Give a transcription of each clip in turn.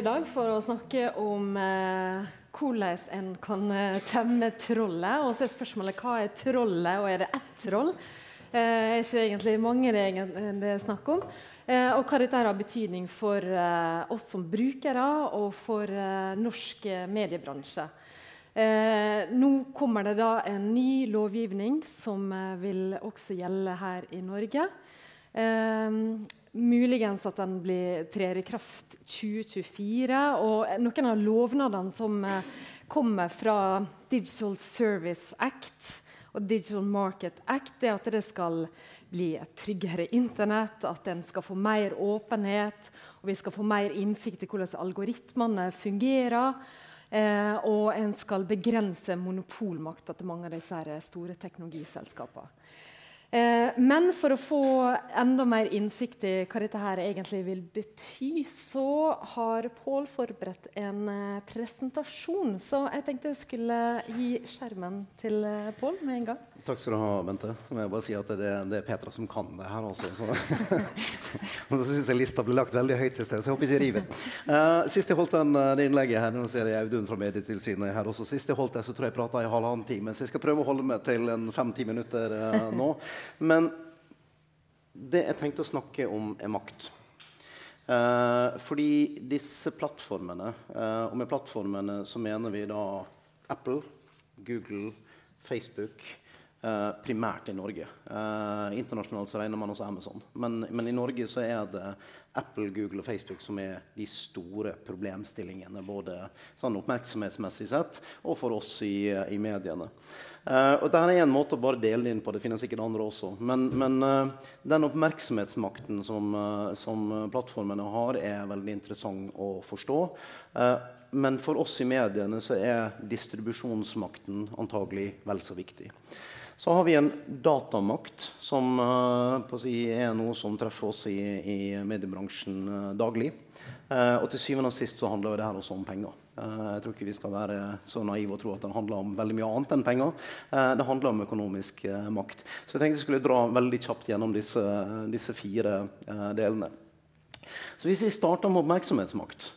i dag for å snakke om eh, hvordan en kan eh, temme trollet. Og så er spørsmålet hva er trollet, og er det ett troll? Eh, er ikke egentlig mange det, det er snakk om. Eh, og hva dette har betydning for eh, oss som brukere og for eh, norsk mediebransje. Eh, nå kommer det da en ny lovgivning som eh, vil også gjelde her i Norge. Muligens at den blir, trer i kraft 2024. Og noen av lovnadene som eh, kommer fra Digital Service Act og Digital Market Act, er at det skal bli et tryggere Internett, at en skal få mer åpenhet, og vi skal få mer innsikt i hvordan algoritmene fungerer. Eh, og en skal begrense monopolmakta til mange av disse store teknologiselskapene. Eh, men for å få enda mer innsikt i hva dette her egentlig vil bety, så har Pål forberedt en eh, presentasjon. Så jeg tenkte jeg skulle gi skjermen til eh, Pål med en gang. Takk skal du ha, Bente. Så må jeg bare si at det, det er Petra som kan det her. Også, så så syns jeg lista ble lagt veldig høyt til sted, så jeg håper ikke jeg river. Uh, sist jeg holdt den, det innlegget her, nå ser jeg Audun fra Medietilsynet her også. Sist jeg holdt det, så tror jeg jeg prata i halvannen time. Så jeg skal prøve å holde meg til en fem-ti minutter uh, nå. Men det jeg tenkte å snakke om, er makt. Uh, fordi disse plattformene, og med plattformene så mener vi da Apple, Google, Facebook Uh, primært i Norge. Uh, internasjonalt så regner man også Amazon. Men, men, i Norge så er det Apple, Google og Facebook som er de store problemstillingene. Både sånn oppmerksomhetsmessig sett og for oss i, i mediene. Uh, og Dette er en måte å bare dele det inn på. Det finnes sikkert andre også. Men, men den oppmerksomhetsmakten som, som, plattformene har, er veldig interessant å forstå. men for oss i mediene så er distribusjonsmakten antagelig vel så viktig. Så har vi en datamakt som uh, si, er noe som treffer oss i, i mediebransjen uh, daglig. Uh, og til syvende og sist så handler det her også om penger. jeg tror ikke vi skal være så naive og tro at det handler om veldig mye annet enn penger. det handler om økonomisk makt. Så jeg tenkte jeg skulle dra veldig kjapt gjennom disse, disse fire delene. Så hvis vi starter med oppmerksomhetsmakt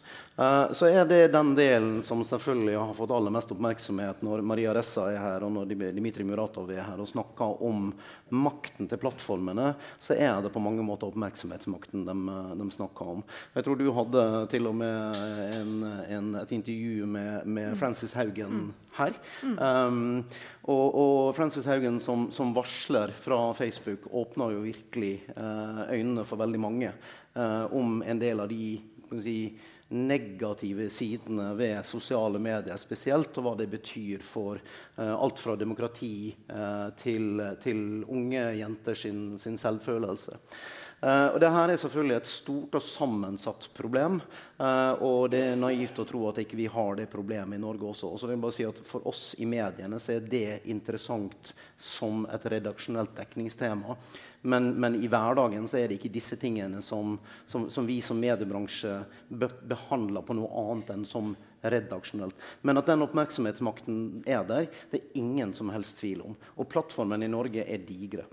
så er det den delen som selvfølgelig har fått aller mest oppmerksomhet når Maria Ressa er her og når Dmitrij Muratov er her og snakker om makten til plattformene, så er det på mange måter oppmerksomhetsmakten de, de snakker om. Jeg tror du hadde til og med en, en, et intervju med, med Francis Haugen mm. her. Um, og, og, Francis Haugen som, som, varsler fra Facebook åpner jo virkelig uh, øynene for veldig mange uh, om en del av de si, negative sidene ved sosiale medier spesielt, og hva det betyr for uh, alt fra demokrati uh, til, til, unge jenter sin, sin selvfølelse. Uh, og Dette er selvfølgelig et stort og sammensatt problem. Uh, og det er naivt å tro at ikke vi har det problemet i Norge også. Og så vil jeg bare si at For oss i mediene så er det interessant som et redaksjonelt dekningstema. Men, men i hverdagen så er det ikke disse tingene som, som, som vi som mediebransje be behandler på noe annet enn som redaksjonelt. Men at den oppmerksomhetsmakten er der, det er ingen som helst tvil om. Og plattformen i Norge er digre.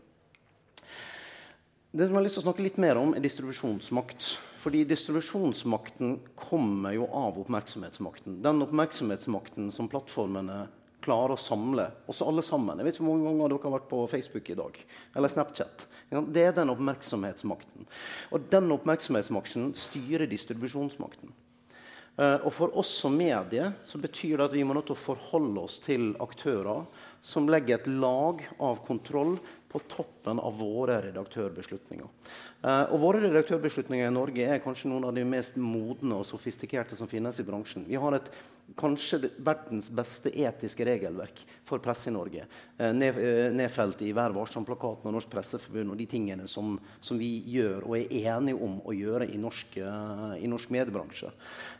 Det som jeg har lyst til å snakke litt mer om, er distribusjonsmakt. Fordi distribusjonsmakten kommer jo av oppmerksomhetsmakten. Den oppmerksomhetsmakten som plattformene klarer å samle oss alle sammen. Jeg vet ikke hvor mange ganger dere har vært på Facebook i dag. Eller Snapchat. Det er den oppmerksomhetsmakten. Og den oppmerksomhetsmakten styrer distribusjonsmakten. Eh, og for oss som medie så betyr det at vi må nødt til å forholde oss til aktører som legger et lag av kontroll på toppen av våre redaktørbeslutninger. Uh, og Våre redaktørbeslutninger i Norge er kanskje noen av de mest modne og sofistikerte som finnes i bransjen. Vi har et, kanskje verdens beste etiske regelverk for presse i Norge. Ned, uh, nedfelt i Vær varsom-plakaten og Norsk Presseforbund og de tingene som, som, vi gjør og er enige om å gjøre i norsk, i norsk mediebransje.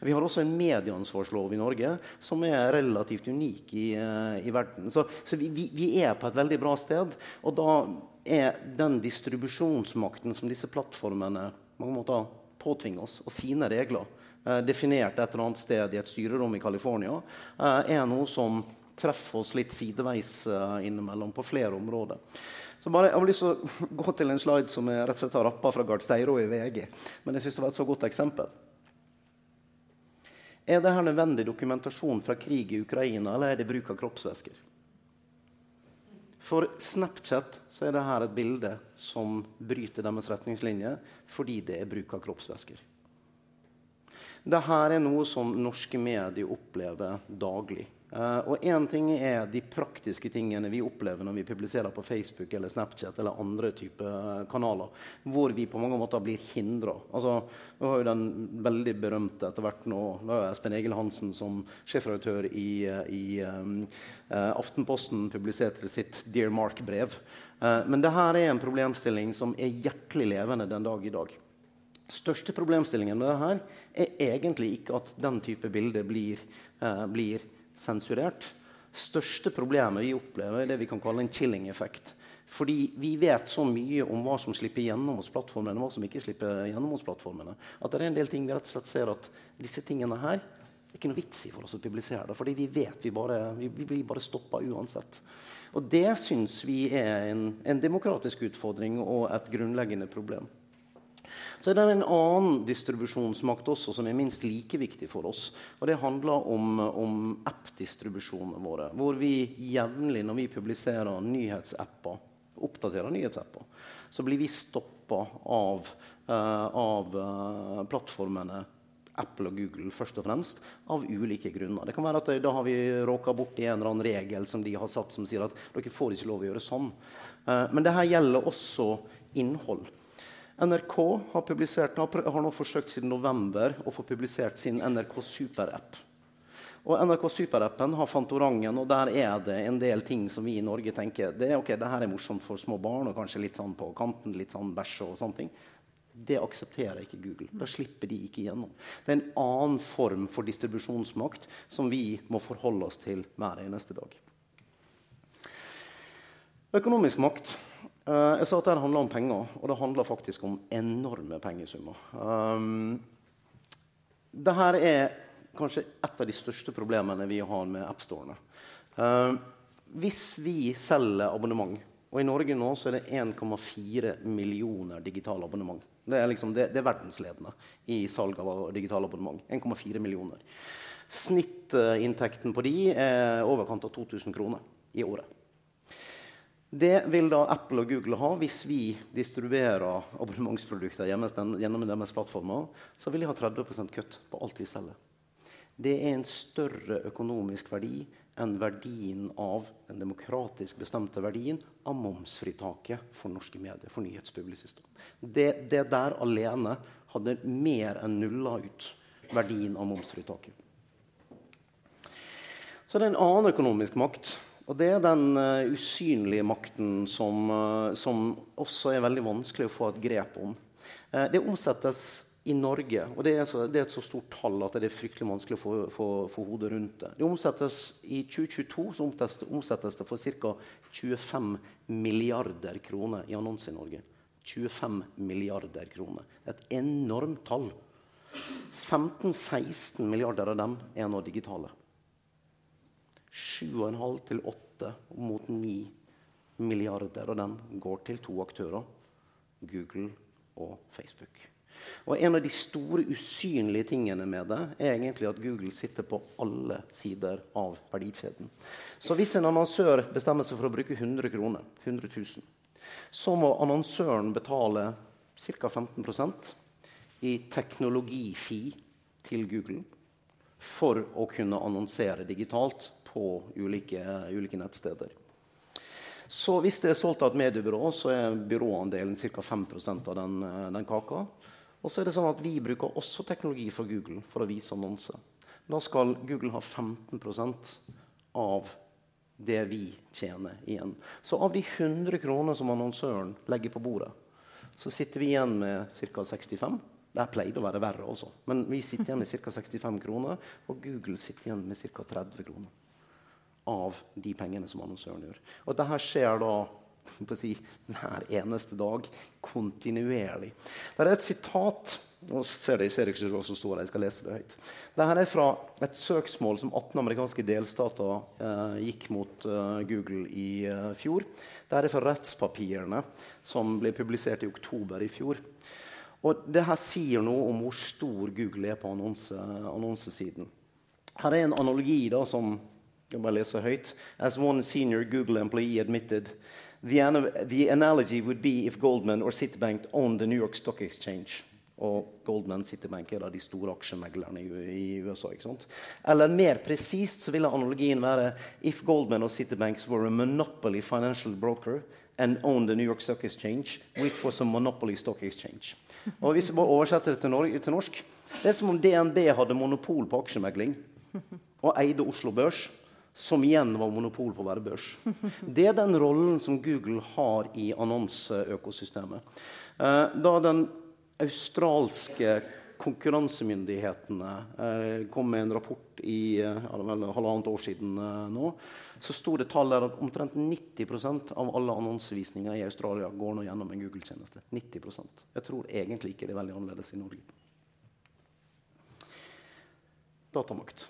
Vi har også en medieansvarslov i Norge som er relativt unik i, i verden. Så, så vi, vi, er på et veldig bra sted. og da er den distribusjonsmakten som disse plattformene mange måter påtvinger oss, og sine regler, eh, definert et eller annet sted i et styrerom i California, eh, er noe som treffer oss litt sideveis eh, innimellom på flere områder. Så bare, jeg har lyst til å gå til en slide som jeg rett og slett har rappa fra Gard Steiro i VG. Men jeg syns det var et så godt eksempel. Er det her nødvendig dokumentasjon fra krig i Ukraina, eller er det bruk av kroppsvæsker? For Snapchat så er dette et bilde som bryter deres retningslinjer fordi det er bruk av kroppsvæsker. Dette er noe som norske medier opplever daglig. Uh, og én ting er de praktiske tingene vi opplever når vi publiserer på Facebook eller Snapchat eller andre typer kanaler, hvor vi på mange måter blir hindra. Altså, vi har jo den veldig berømte etter hvert nå da er Espen Egil Hansen som sjefredaktør i, i um, uh, Aftenposten publiserte sitt Dear Mark-brev. Uh, men dette er en problemstilling som er hjertelig levende den dag i dag største problemstillingen med det her er egentlig ikke at den type bilder blir, eh, blir sensurert. Største problemet vi opplever, er det vi kan kalle en chilling-effekt. Fordi vi vet så mye om hva som slipper gjennom hos plattformene, og hva som ikke slipper gjennom hos plattformene, at det er en del ting vi rett og slett ser at disse tingene her det er ikke noe vits i for oss å publisere det. Fordi vi vet vi bare, vi blir bare stoppa uansett. Og det syns vi er en, en demokratisk utfordring og et grunnleggende problem. Så er det en annen distribusjonsmakt også som er minst like viktig for oss. og Det handler om, om app-distribusjonene våre. Hvor vi jevnlig, når vi publiserer nyhetsapper, oppdaterer nyhetsapper, så blir vi stoppa av, uh, av uh, plattformene Apple og Google først og fremst, av ulike grunner. Det kan være at Da har vi råka borti en eller annen regel som de har satt som sier at dere får ikke lov å gjøre sånn. Men her gjelder også innhold. NRK har, har, nå forsøkt siden november å få publisert sin NRK Super-app. Og NRK Super-appen har Fantorangen, og der er det en del ting som vi i Norge tenker det er ok, det her er morsomt for små barn og kanskje litt sånn på kanten, litt sånn bæsj og sånne ting. Det aksepterer ikke Google. Da slipper de ikke gjennom. Det er en annen form for distribusjonsmakt som vi må forholde oss til hver eneste dag. Økonomisk makt jeg sa at det handler om penger, og det handler faktisk om enorme pengesummer. Um, Dette er kanskje et av de største problemene vi har med appstorene. Uh, hvis vi selger abonnement, og i Norge nå så er det 1,4 millioner digitale abonnement det er, liksom, det, det er, verdensledende i salg av digitale abonnement. 1,4 millioner. Snittinntekten på de er overkant av 2000 kroner i året. Det vil da Apple og Google ha hvis vi distribuerer abonnementsprodukter gjennom deres plattformer. Så vil de ha 30% kutt på alt vi selger. Det er en større økonomisk verdi enn verdien av den demokratisk bestemte verdien av momsfritaket for norske medier, for nyhetspublisister. Det, det der alene hadde mer enn nulla ut verdien av momsfritaket. Så det er en annen økonomisk makt og det er den uh, usynlige makten som, uh, som, også er veldig vanskelig å få et grep om. Uh, det omsettes i Norge, og det er, så, det er, et så stort tall at det er fryktelig vanskelig å få, få, få hodet rundt det. det omsettes, I 2022 så omsettes, omsettes det for ca. 25 milliarder kroner i annonser i Norge. 25 milliarder kroner. Er et enormt tall. 15-16 milliarder av dem er nå digitale. 7,5 til 8 mot 9 milliarder av dem går til to aktører Google og Facebook. Og En av de store usynlige tingene med det er egentlig at Google sitter på alle sider av verdikjeden. Så hvis en annonsør bestemmer seg for å bruke 100 kroner, 100 000, så må annonsøren betale ca. 15% i teknologifi til Google for å kunne annonsere digitalt på ulike, ulike nettsteder. Så hvis det er solgt av et mediebyrå, så er byråandelen ca. 5% av den, den, kaka. Og så er det sånn at vi bruker også teknologi fra Google for å vise annonser. Da skal Google ha 15% av det vi tjener igjen. Så av de 100 kroner som annonsøren legger på bordet, så sitter vi igjen med ca. 65. Det pleide å være verre også. Men vi sitter igjen med ca. 65 kroner, og Google sitter igjen med ca. 30 kroner av de pengene som annonsøren gjør. Og dette skjer da si, hver eneste dag, kontinuerlig. Det er et sitat nå ser dere, ser ikke hva som står der, jeg skal lese det høyt. Dette er fra et søksmål som 18 amerikanske delstater eh, gikk mot eh, Google i eh, fjor. Dette er fra rettspapirene som ble publisert i oktober i fjor. Og det her sier noe om hvor stor Google er på annonse, annonsesiden. Her er en analogi da, som jeg bare leser høyt. As one senior Google employee admitted, the, the analogy would be if Goldman or Citibank owned the New York Stock Exchange. Og Goldman Citibank er da de store aksjemeglerne i, USA. ikke sant? Eller mer presist så ville analogien være if Goldman og Citibank were a monopoly financial broker and owned the New York Stock Exchange, which was a monopoly stock exchange. Og Hvis vi bare oversetter det til norsk Det er som om DNB hadde monopol på aksjemegling og eide Oslo Børs, som igjen var monopol på å være børs. Det er den rollen som Google har i annonseøkosystemet. Eh, da den australske konkurransemyndighetene eh, kom med en rapport i eh, halvannet år siden nå, så sto det tall der at omtrent 90% av alle annonsevisninger i Australia går nå gjennom en Google-tjeneste. 90% Jeg tror egentlig ikke det er veldig annerledes i Norge. Datamakt.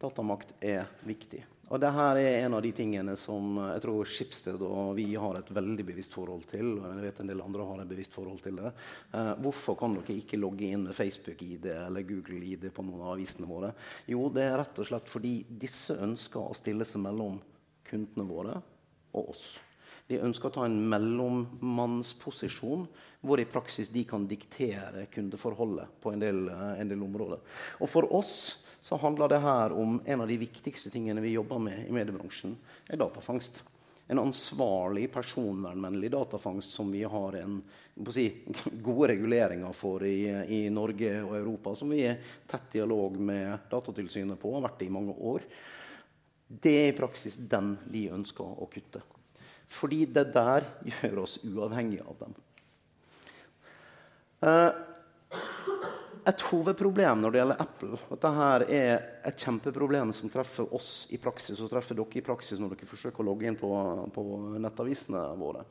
Datamakt er viktig. Og dette er en av de tingene som jeg tror Skipsted og vi har et veldig bevisst forhold til. og jeg vet en del andre har et bevisst forhold til det. Eh, hvorfor kan dere ikke logge inn med Facebook-ID eller Google-ID på noen av avisene våre? Jo, det er rett og slett fordi disse ønsker å stille seg mellom kundene våre og oss. De ønsker å ta en mellommannsposisjon hvor i praksis de kan diktere kundeforholdet på en del, eh, en del områder. Og for oss så handler det her om en av de viktigste tingene vi jobber med i mediebransjen, er datafangst. En ansvarlig, personvernvennlig datafangst som vi har en, si, gode reguleringer for i, i, Norge og Europa, som vi er tett dialog med Datatilsynet på, har vært det i mange år. Det er i praksis den de ønsker å kutte. Fordi det der gjør oss uavhengige av dem. Uh, et hovedproblem når det gjelder Apple, at dette er et kjempeproblem som treffer oss i praksis, og treffer dere i praksis når dere forsøker å logge inn på, på nettavisene våre.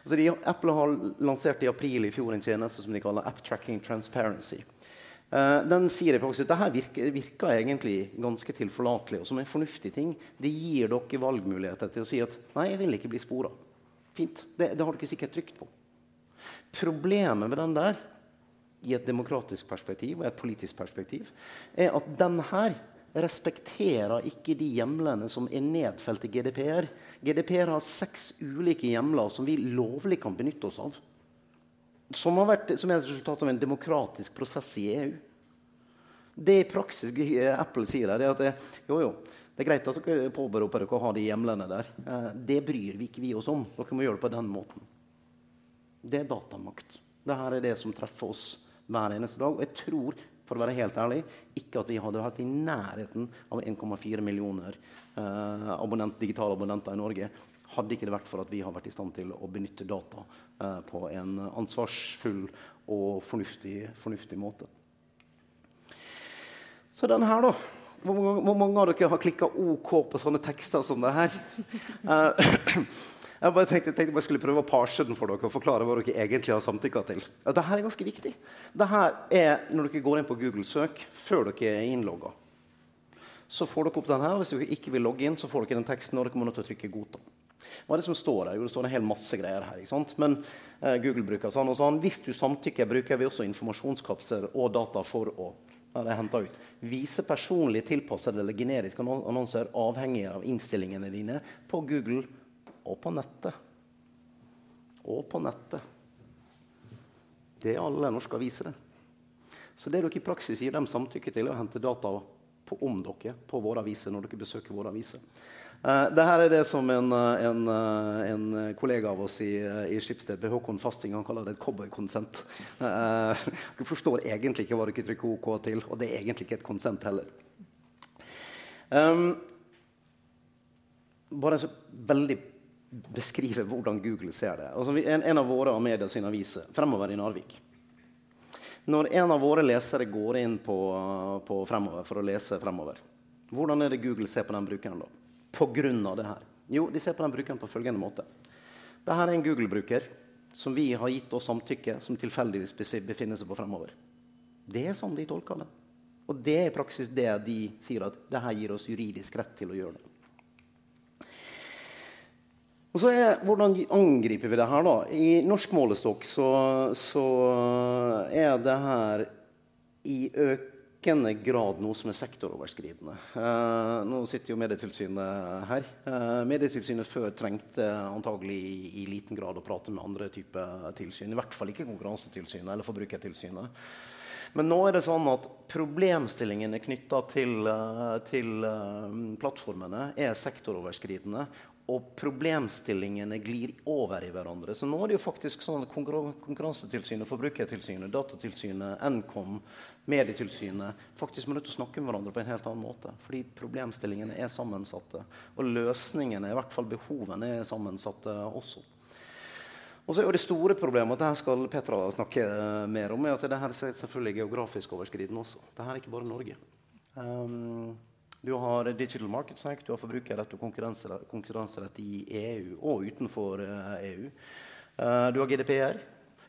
Altså de, Apple har lansert i april i fjor en tjeneste som de kaller App Tracking Transparency. Uh, den sier i praksis at dette virker, virker, egentlig ganske tilforlatelig og som en fornuftig ting. Det gir dere valgmuligheter til å si at nei, jeg vil ikke bli spora. Fint. Det, det har dere sikkert trygt på. Problemet med den der i et demokratisk perspektiv og et politisk perspektiv, er at den her respekterer ikke de hjemlene som er nedfelt i GDPR. GDPR har seks ulike hjemler som vi lovlig kan benytte oss av. Som, har vært, som er et resultat av en demokratisk prosess i EU. Det i praksis Apple sier der, er at det, jo, jo, det er greit at dere påberoper dere å ha de hjemlene der. Eh, det bryr vi ikke vi oss om. Dere må gjøre det på den måten. Det er datamakt. Dette er det som treffer oss hver eneste dag. Og jeg tror for å være helt ærlig, ikke at vi hadde vært i nærheten av 1,4 millioner eh, abonnent, digitale abonnenter i Norge. Hadde ikke det vært for at vi har vært i stand til å benytte data eh, på en ansvarsfull og fornuftig, fornuftig måte. Så den her, da. Hvor, hvor mange av dere har klikka OK på sånne tekster som det her? Uh, Jeg bare tenkte, tenkte jeg skulle prøve å parse den for dere og forklare hva dere egentlig har samtykka til. Ja, dette er ganske viktig. Dette er når dere går inn på Google-søk før dere er innlogga. Så får dere opp den her, Hvis dere ikke vil logge inn, så får dere den teksten. og dere må nødt til å trykke 'godta'. Hva er det som står her? Jo, det står en hel masse greier her. ikke sant? Men eh, Google bruker sånn og sånn. Hvis du samtykker, bruker vi også informasjonskapsler og data for å det. Vise personlig tilpassede eller generiske annonser avhengig av innstillingene dine på Google og på nettet. Og på nettet. Det er alle norske aviser. Så det dere i praksis gir dem samtykke til, er å hente data på, om dere på våre aviser når dere besøker våre aviser. Uh, det her er det som en, eh, en, uh, en kollega av oss i, i Skipsted, Håkon Fasting, han kaller det et cowboykonsent. Uh, dere forstår egentlig ikke hva dere trykker OK til, og det er egentlig ikke et konsent heller. Um, bare så veldig beskrive hvordan Google ser det. Altså, en, en, av våre Amedia sin aviser, 'Fremover i Narvik'. Når en av våre lesere går inn på, på Fremover for å lese Fremover, hvordan er det Google ser på den brukeren da? På grunn av det her? Jo, de ser på den brukeren på følgende måte. Dette er en Google-bruker som vi har gitt oss samtykke, som tilfeldigvis befinner seg på Fremover. Det er sånn de tolker det. Og det er i praksis det de sier at det her gir oss juridisk rett til å gjøre det. Og så er, Hvordan angriper vi det her? da? I norsk målestokk så, så er det her i økende grad noe som er sektoroverskridende. Eh, nå sitter jo Medietilsynet her. Eh, Medietilsynet før trengte antagelig i, i, liten grad å prate med andre typer tilsyn. I hvert fall ikke Konkurransetilsynet eller Forbrukertilsynet. Men nå er det sånn at problemstillingene knytta til, eh, til uh, plattformene er sektoroverskridende og problemstillingene glir over i hverandre. Så nå er det jo faktisk sånn at Konkurransetilsynet, Forbrukertilsynet, Datatilsynet, Nkom, Medietilsynet faktisk må nødt å snakke med hverandre på en helt annen måte. Fordi problemstillingene er sammensatte. Og løsningene, i hvert fall behovene, er sammensatte også. Og så er jo Det store problemet og det her skal Petra snakke mer om, er at det her er selvfølgelig geografisk overskridende også. Dette er ikke bare Norge. Um, du har Digital Markets Act, du har forbrukerrett og konkurranserett, i EU og utenfor EU. Eh, e du har GDPR.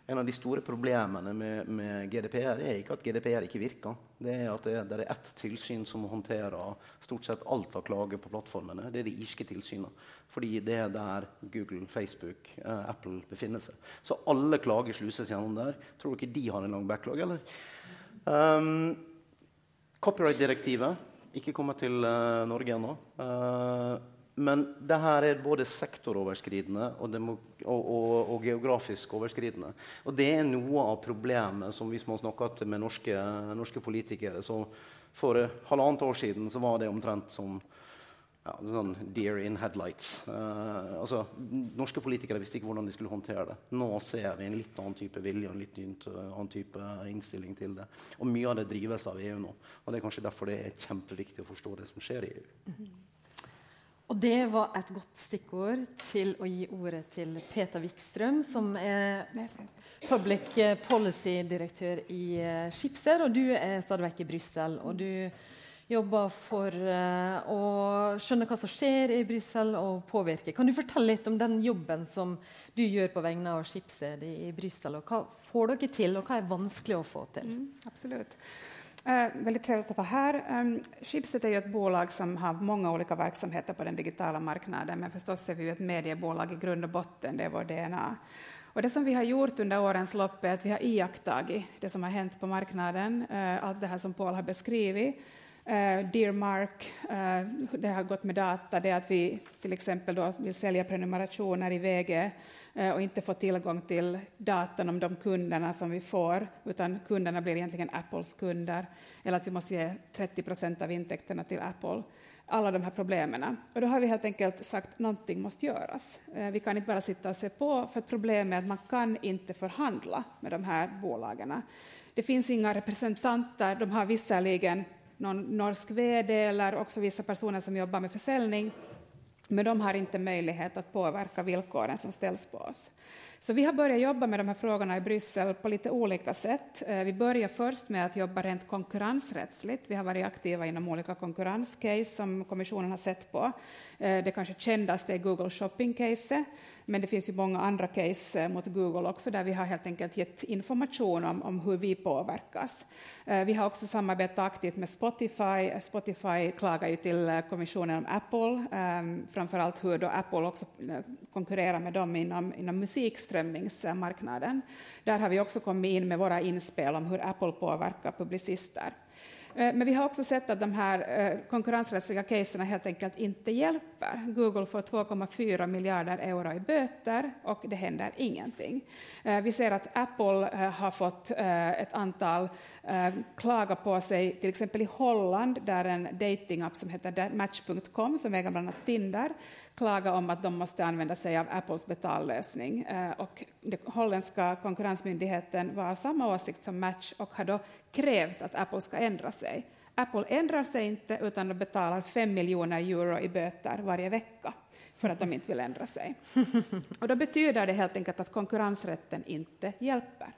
En av de store problemene med, med, GDPR er ikke at GDPR ikke virker. Det er at det, det er ett tilsyn som håndterer stort sett alt av klager på plattformene. Det er de irske tilsynene. Fordi det er der Google, Facebook, eh, Apple befinner seg. Så alle klager sluses gjennom der. Tror du ikke de har en lang backlog, eller? Um, Copyright-direktivet ikke kommet til uh, Norge ennå. Uh, men det her er både sektoroverskridende og, og, og, og, geografisk overskridende. Og det er noe av problemet som hvis man snakker med norske, norske politikere så For halvannet år siden så var det omtrent som ja, sånn deer in headlights. Uh, altså, norske politikere visste ikke hvordan de skulle håndtere det. Nå ser vi en litt annen type vilje og en litt annen type innstilling til det. Og mye av det drives av EU nå. Og det er kanskje derfor det er kjempeviktig å forstå det som skjer i EU. Mm -hmm. Og det var et godt stikkord til å gi ordet til Peter Wikstrøm, som er public policy-direktør i uh, Schibsted, og du er stadig vekk i Brussel. og du jobber for uh, å skjønne hva som skjer i Brussel, og påvirke. Kan du fortelle litt om den jobben som du gjør på vegne av Skipsted i, Brussel? Hva får dere til, og hva er vanskelig å få til? Mm, absolutt. Eh, väldigt trevligt att vara här. Um, Schibsted är ju ett bolag som har många olika verksamheter på den digitala marknaden, men förstås är vi ett mediebolag i grund och botten, det är vår DNA. Och det som vi har gjort under årens lopp är att vi har iakttagit det som har hänt på marknaden, uh, allt det här som Paul har beskrivit, Uh, Dear Mark, uh, det har gått med data, det att vi då vill sälja prenumerationer i VG uh, och inte få tillgång till datan om de kunderna som vi får, utan kunderna blir egentligen Apples kunder, eller att vi måste ge 30 procent av intäkterna till Apple. Alla de här problemen. Och då har vi helt enkelt sagt någonting måste göras. Vi kan inte bara sitta och se på, för problemet är att man kan inte förhandla med de här bolagen. Det finns inga representanter, de har visserligen någon norsk VD eller också vissa personer som jobbar med försäljning, men de har inte möjlighet att påverka villkoren som ställs på oss. Så vi har börjat jobba med de här frågorna i Bryssel på lite olika sätt. Eh, vi börjar först med att jobba rent konkurrensrättsligt. Vi har varit aktiva inom olika konkurrenscase som kommissionen har sett på. Eh, det kanske kändaste är Google Shopping-caset, men det finns ju många andra case eh, mot Google också där vi har helt enkelt gett information om, om hur vi påverkas. Vi har också samarbetat aktivt med Spotify. Spotify klagar ju till kommissionen om Apple, framförallt hur då Apple också konkurrerar med dem inom, inom musikströmmingsmarknaden. Där har vi också kommit in med våra inspel om hur Apple påverkar publicister. Eh, men vi har också sett att de här eh, konkurrensrättsliga caserna helt enkelt inte hjälper. Google får 2,4 miljarder euro i böter och det händer ingenting. Eh, vi ser att Apple har fått ett antal klaga på sig, till exempel i Holland, där en datingapp som heter Match.com, som äger bland annat Tinder, klaga om att de måste använda sig av Apples betallösning. Och den holländska konkurrensmyndigheten var av samma åsikt som Match och har då krävt att Apple ska ändra sig. Apple ändrar sig inte, utan de betalar 5 miljoner euro i böter varje vecka för att de inte vill ändra sig. Och då betyder det helt enkelt att konkurrensrätten inte hjälper.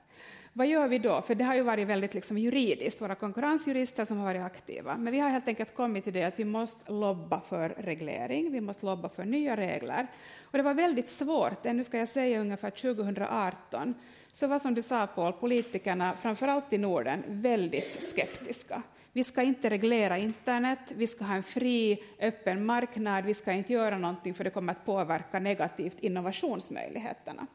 Vad gör vi då? För det har ju varit väldigt liksom juridiskt, våra konkurrensjurister som har varit aktiva. Men vi har helt enkelt kommit till det att vi måste lobba för reglering, vi måste lobba för nya regler. Och det var väldigt svårt, ännu ska jag säga ungefär 2018, så var som du sa Paul, politikerna, framförallt i Norden, väldigt skeptiska. Vi ska inte reglera internet, vi ska ha en fri, öppen marknad, vi ska inte göra någonting för det kommer att påverka negativt innovationsmöjligheterna.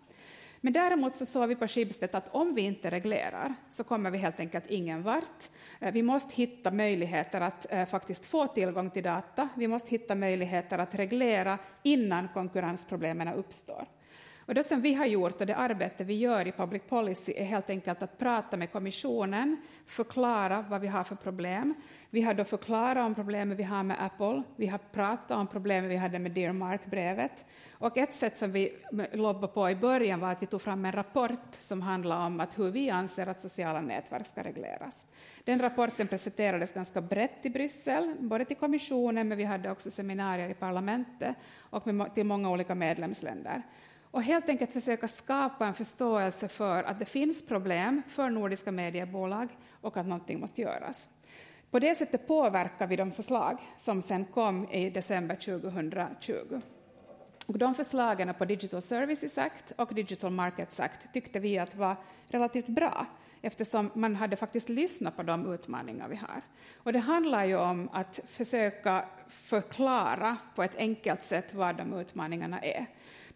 Men däremot så såg vi på Schibsted att om vi inte reglerar så kommer vi helt enkelt ingen vart. Eh, vi måste hitta möjligheter att eh, faktiskt få tillgång till data. Vi måste hitta möjligheter att reglera innan konkurrensproblemen uppstår. Och det som vi har gjort och det arbete vi gör i Public Policy är helt enkelt att prata med kommissionen, förklara vad vi har för problem. Vi har då förklarat om problemen vi har med Apple, vi har pratat om problemen vi hade med Dear Mark-brevet. Och ett sätt som vi lobbade på i början var att vi tog fram en rapport som handlar om att hur vi anser att sociala nätverk ska regleras. Den rapporten presenterades ganska brett i Bryssel, både till kommissionen, men vi hade också seminarier i parlamentet och med, till många olika medlemsländer och helt enkelt försöka skapa en förståelse för att det finns problem för nordiska mediebolag och att någonting måste göras. På det sättet påverkar vi de förslag som sen kom i december 2020. Och de förslagen på Digital Services Act och Digital Markets Act tyckte vi att var relativt bra eftersom man hade faktiskt lyssnat på de utmaningar vi har. Och det handlar ju om att försöka förklara på ett enkelt sätt vad de utmaningarna är.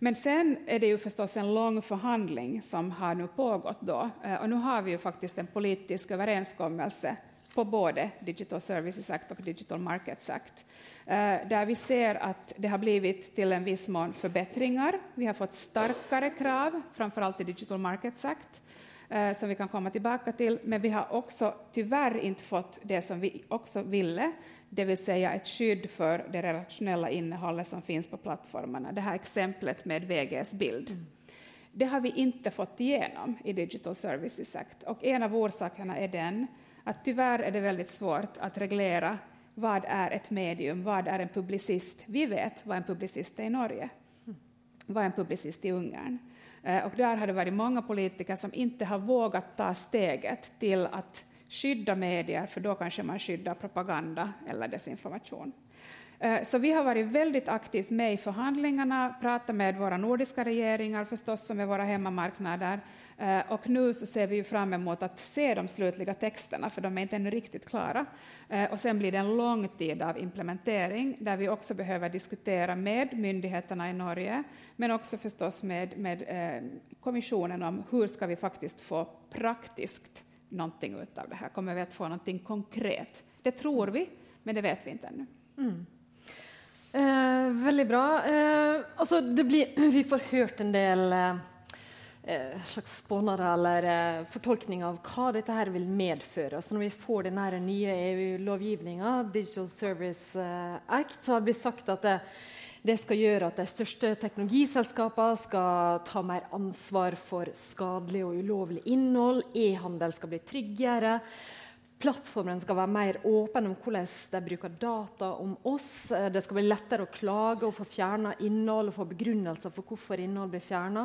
Men sen är det ju förstås en lång förhandling som har nu pågått då, eh, och nu har vi ju faktiskt en politisk överenskommelse på både Digital Services Act och Digital Markets Act, eh, där vi ser att det har blivit till en viss mån förbättringar. Vi har fått starkare krav, framförallt i Digital Markets Act, eh, som vi kan komma tillbaka till, men vi har också tyvärr inte fått det som vi också ville, det vill säga ett skydd för det redaktionella innehållet som finns på plattformarna. Det här exemplet med VGs bild. Det har vi inte fått igenom i Digital Services Act och en av orsakerna är den att tyvärr är det väldigt svårt att reglera vad är ett medium, vad är en publicist? Vi vet vad en publicist är i Norge, vad en publicist i Ungern. Eh, och där har det varit många politiker som inte har vågat ta steget till att skydda medier, för då kanske man skyddar propaganda eller desinformation. Eh, så vi har varit väldigt aktivt med i förhandlingarna, pratat med våra nordiska regeringar förstås, och med våra hemmamarknader. Eh, och nu så ser vi fram emot att se de slutliga texterna, för de är inte ännu riktigt klara. Eh, och sen blir det en lång tid av implementering, där vi också behöver diskutera med myndigheterna i Norge, men också förstås med, med kommissionen om hur ska vi faktiskt få praktiskt någonting av det här? Kommer vi att få någonting konkret? Det tror vi, men det vet vi inte ännu. Mm. Eh, veldig bra. Eh, altså blir, vi får hørt en del eh, eh slags spånere eller eh, fortolkning av hva dette her vil medføre. Altså når vi får den nye EU-lovgivninga, Digital Service eh, Act, så har det blitt sagt at det, det skal gjøre at de største teknologiselskapene skal ta mer ansvar for skadelig og ulovlig innhold. E-handel skal bli tryggere. Plattformen skal være mer åpen om hvordan de bruker data om oss. Det skal bli lettere å klage og få fjerna innhold og få begrunnelser for hvorfor innhold blir fjerna.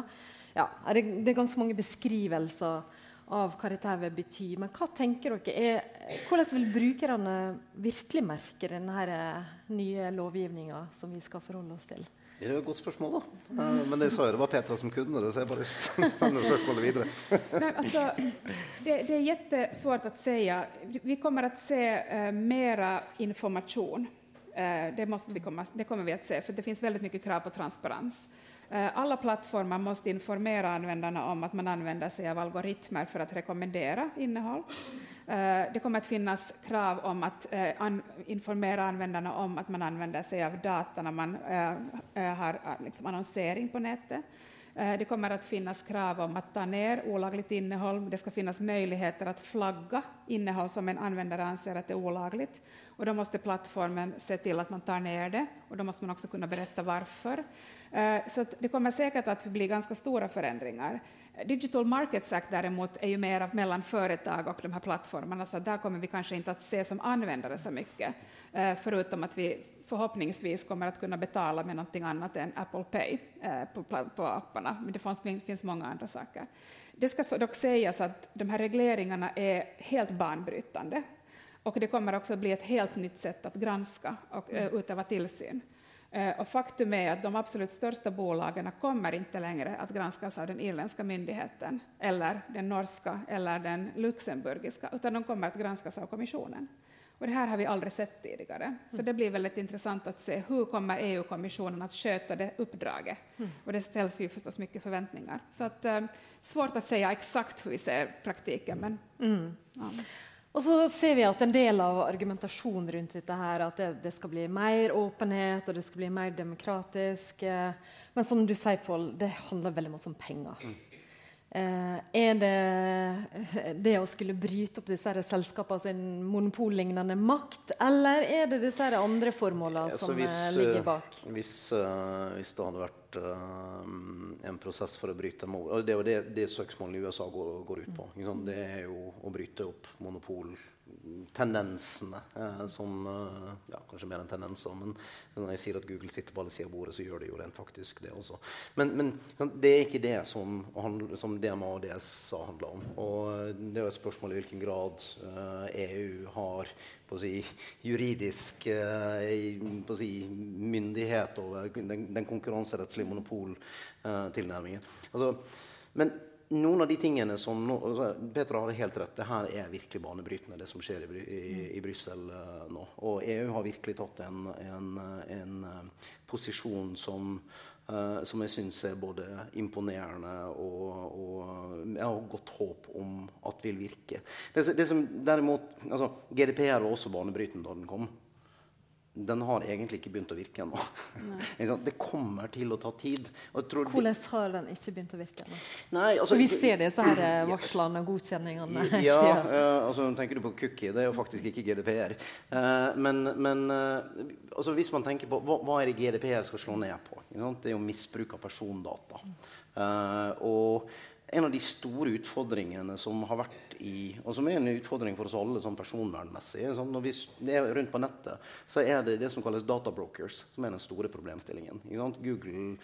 Ja, det, er ganske mange beskrivelser av hva dette vil bety. Men hva tenker dere er, hvordan vil brukerne virkelig merke denne nye lovgivninga som vi skal forholde oss til? Det er et godt spørsmål, da. Uh, men det sa jo det var Petra som kunne så jeg bare sender spørsmålet videre. Nei, altså, det, det er jättesvårt att säga. Vi kommer att se uh, mera information. Uh, det, måste vi komma, det kommer vi att se, för det finns väldigt mycket krav på transparens. Uh, alla plattformar måste informera användarna om att man använder sig av algoritmer för att rekommendera innehåll. Eh, det kommer att finnas krav om att eh, informera användarna om att man använder sig av data när man har liksom annonsering på nätet. Det kommer att finnas krav om att ta ner olagligt innehåll. Det ska finnas möjligheter att flagga innehåll som en användare anser att är olagligt. Och då måste plattformen se till att man tar ner det och då måste man också kunna berätta varför. Eh, så det kommer säkert att bli ganska stora förändringar. Digital Markets Act däremot är ju mer mellan företag och de här plattformarna, så där kommer vi kanske inte att se som användare så mycket, eh, förutom att vi förhoppningsvis kommer att kunna betala med någonting annat än Apple Pay eh, på, på apparna, men det finns, finns många andra saker. Det ska dock sägas att de här regleringarna är helt banbrytande, och det kommer också bli ett helt nytt sätt att granska och utöva tillsyn. Eh, och faktum är att de absolut största bolagen kommer inte längre att granskas av den irländska myndigheten, eller den norska eller den luxemburgiska, utan de kommer att granskas av kommissionen. Och det här har vi aldrig sett tidigare. Så det blir väldigt intressant att se hur kommer EU-kommissionen att sköta det uppdraget. Och det ställs ju förstås mycket förväntningar. Så att, eh, svårt att säga exakt hur vi ser praktiken. Men, mm. ja. Og så ser vi at en del av argumentasjonen rundt dette her, at det, det, skal bli mer åpenhet og det skal bli mer demokratisk. Eh, men som du sier, Pål, det handler veldig mye om penger. Mm. Eh, er det det å skulle bryte opp disse selskapene sin monopollignende makt, eller er det disse andre formålene ja, som hvis, eh, ligger bak? Hvis, uh, hvis, det hadde vært uh, en prosess for å bryte Det er jo det, det søksmålene i USA går, går ut på. Det er jo å bryte opp monopol tendensene eh, som eh, ja, Kanskje mer enn tendenser, men når jeg sier at Google sitter på alle sider av bordet, så gjør de jo rent faktisk det også. Men, men det er ikke det som, som DMA og DSA handler om. Og det er jo et spørsmål i hvilken grad eh, EU har på å si, juridisk eh, på å si, myndighet over den, den konkurranserettslige monopoltilnærmingen. Altså, men noen av de tingene som nå, altså, Petra har helt rett. Det her er virkelig banebrytende, det som skjer i, i, i Brussel uh, nå. Og EU har virkelig tatt en, en, en uh, posisjon som, uh, som jeg syns er både imponerende og, og jeg har godt håp om at vil virke. Det, det som derimot, altså, GDPR var også banebrytende da den kom den har egentlig ikke begynt å virke ennå. det kommer til å ta tid. Hvordan har den ikke begynt å virke ennå? Altså, vi ser disse her eh, varslene og godkjenningene. Ja, uh, altså, tenker du på cookie? Det er jo faktisk ikke GDPR. Uh, men, men uh, altså, hvis man tenker på hva, hva, er det GDPR skal slå ned på? Det er jo misbruk av persondata. og en av de store utfordringene som har vært i Og som er en utfordring for oss alle sånn personvernmessig sånn, Når vi er rundt på nettet, så er det det som kalles databrokers som er den store problemstillingen. Google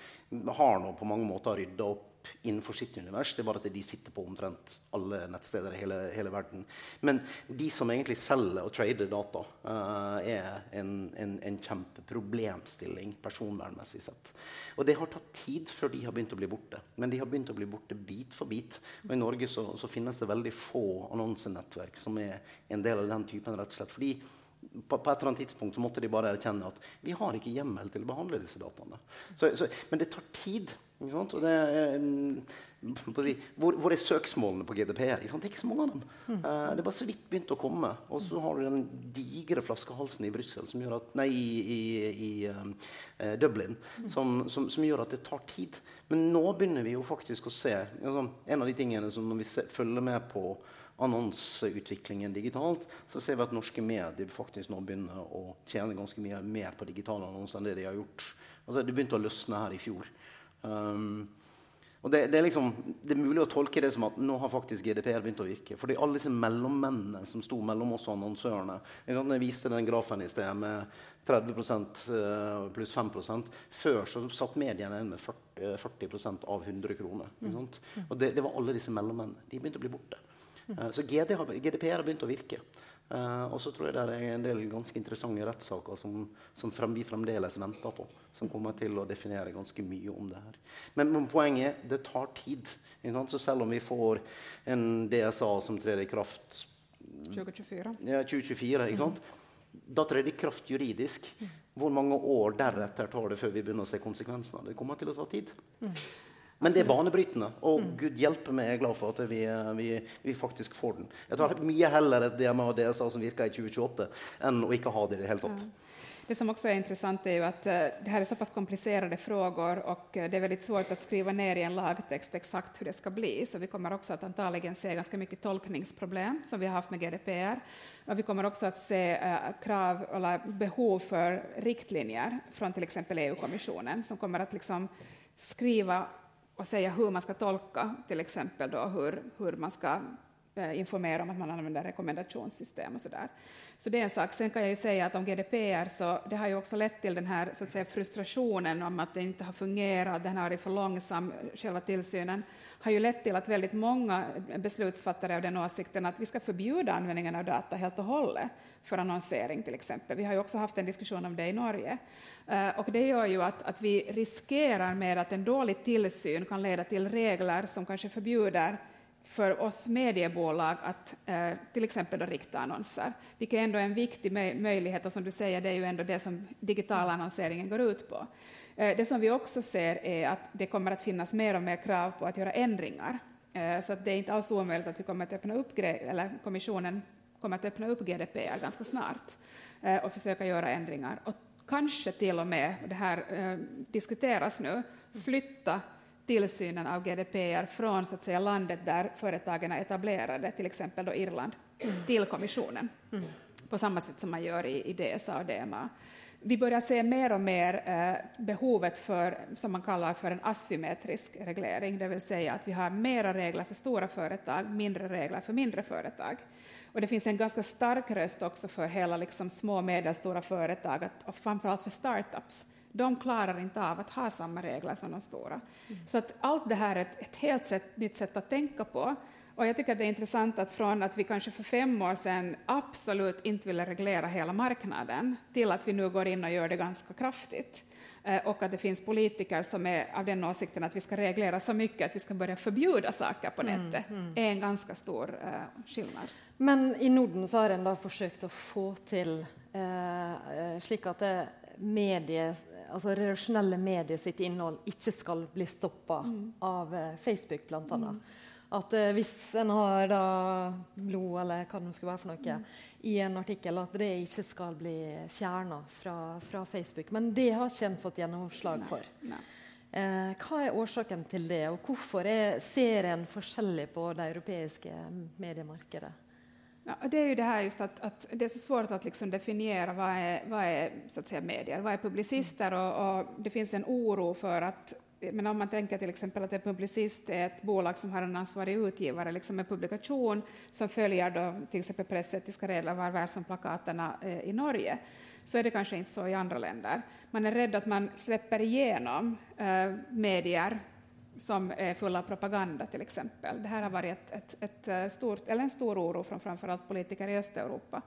har nå på mange måter rydda opp innenfor sitt univers. Det er bare at de sitter på omtrent alle nettsteder i hele, hele verden. Men de som egentlig selger og trader data, uh, er en, en, en, kjempeproblemstilling personvernmessig sett. Og det har tatt tid før de har begynt å bli borte. Men de har begynt å bli borte bit for bit. Og i Norge så, så finnes det veldig få annonsenettverk som er en del av den typen, rett og slett. fordi på, på, et eller annet tidspunkt så måtte de bare erkjenne at vi har ikke hjemmel til å behandle disse dataene. Så, så, men det tar tid. Det er, si, hvor, hvor, er søksmålene på GDPR? Det er ikke så mange av dem. Mm. Uh, det er bare så vidt begynt å komme. Og så har du den digre flaskehalsen i Brussel, nei, i, i, i uh, Dublin, mm. som, som, som, gjør at det tar tid. Men nå begynner vi jo faktisk å se altså, En av de tingene som når vi se, følger med på annonseutviklingen digitalt, så ser vi at norske medier faktisk nå begynner å tjene ganske mye mer på digitale annonser enn det de har gjort. Altså, det begynte å løsne her i fjor. Um, og det, det, er liksom, det, er mulig å tolke det som at nå har faktisk GDPR begynt å virke. Fordi alle disse mellommennene som sto mellom oss og annonsørene Jeg viste den grafen i sted med 30 eh, pluss 5% Før så satt mediene igjen med 40, 40 av 100 kroner. Mm. Og det, det, var alle disse mellommennene. De begynte å bli borte. Uh, så GDPR har begynt å virke. Uh, og så tror jeg det er en del ganske interessante rettssaker som, som frem, vi fremdeles venter på. Som kommer til å definere ganske mye om det her. Men, men poenget er det tar tid. Så selv om vi får en DSA som trer i kraft 2024, ja, 2024 ikke sant? Mm. da trer det i kraft juridisk. Mm. Hvor mange år deretter tar det før vi begynner å se konsekvensene? Det kommer til å ta tid. Mm. Men det er banebrytende. Og mm. gud hjelpe meg, jeg er glad for at vi, vi, vi faktisk får den. Jeg tar mye heller et DMA og DSA som virker i 2028, enn å ikke ha det i det hele tatt. Ja. Det som også er interessant, er jo at uh, det her er såpass kompliserte komplicerade frågor og uh, det er veldig svårt å skrive ned i en lagtekst eksakt hvordan det skal bli. Så vi kommer også att antagligen se ganske mye tolkningsproblem som vi har haft med GDPR. Og vi kommer också att se uh, krav eller behov for riktlinjer fra f.eks. exempel EU-kommisjonen som kommer att liksom skriva och säga hur man ska tolka till exempel då hur, hur man ska eh, informera om att man använder rekommendationssystem och så där. Så det är en sak. Sen kan jag ju säga att om GDPR så det har ju också lett till den här så att säga, frustrationen om att det inte har fungerat, den har varit för långsam, själva tillsynen, har ju lett till att väldigt många beslutsfattare av den åsikten att vi ska förbjuda användningen av data helt och hållet för annonsering till exempel. Vi har ju också haft en diskussion om det i Norge. Uh, och det gör ju att, att vi riskerar med att en dålig tillsyn kan leda till regler som kanske förbjuder för oss mediebolag att eh, till exempel då rikta annonser, vilket ändå är en viktig möj möjlighet. Och som du säger, det är ju ändå det som digital annonseringen går ut på. Eh, det som vi också ser är att det kommer att finnas mer och mer krav på att göra ändringar. Eh, så att det är inte alls omöjligt att vi kommer att öppna upp, eller kommissionen kommer att öppna upp GDPR ganska snart eh, och försöka göra ändringar. Och kanske till och med, och det här diskuteras nu, flytta tillsynen av GDPR från så att säga, landet där företagen är etablerade, till exempel då Irland, till kommissionen, mm. på samma sätt som man gör i, i DSA och DMA. Vi börjar se mer och mer eh, behovet för, som man kallar för en asymmetrisk reglering, det vill säga att vi har mera regler för stora företag, mindre regler för mindre företag. Och det finns en ganska stark röst också för hela liksom, små och medelstora företag, att, och framförallt för startups, de klarar inte av att ha samma regler som de stora. Mm. Så att allt det här är ett, ett helt sätt, nytt sätt att tänka på. Och jag tycker att det är intressant att från att vi kanske för fem år sedan absolut inte ville reglera hela marknaden till att vi nu går in och gör det ganska kraftigt. og och att det finns politiker som är av den åsikten att vi ska reglera så mycket att vi ska börja förbjuda saker på nettet, nätet, mm, mm. är en ganska stor uh, skillnad. Men i Norden så har en da forsøkt å få til uh, slik at det medie, altså redaksjonelle medier sitt innhold ikke skal bli stoppa mm. av uh, Facebook, annet. Mm. At eh, hvis en har da blod, eller hva det nå skulle være for noe, mm. i en artikkel, at det ikke skal bli fjerna fra, fra, Facebook. Men det har ikke en fått gjennomslag for. Nei. Eh, hva er årsaken til det, og hvorfor er, ser en forskjellig på det europeiske mediemarkedet? Ja, det er jo det her just at, at det er så svårt att liksom definiera vad är, vad är så att säga, medier, vad är publicister och, och, det finns en oro for att men om man tänker till exempel att en publicist är ett bolag som har en ansvarig utgivare, liksom en publikation som följer då till exempel pressetiska regler var väl som plakaterna eh, i Norge, så är det kanske inte så i andra länder. Man är rädd att man släpper igenom eh, medier som är fulla av propaganda till exempel. Det här har varit ett, ett, ett eh, stort, eller en stor oro från framförallt politiker i Östeuropa.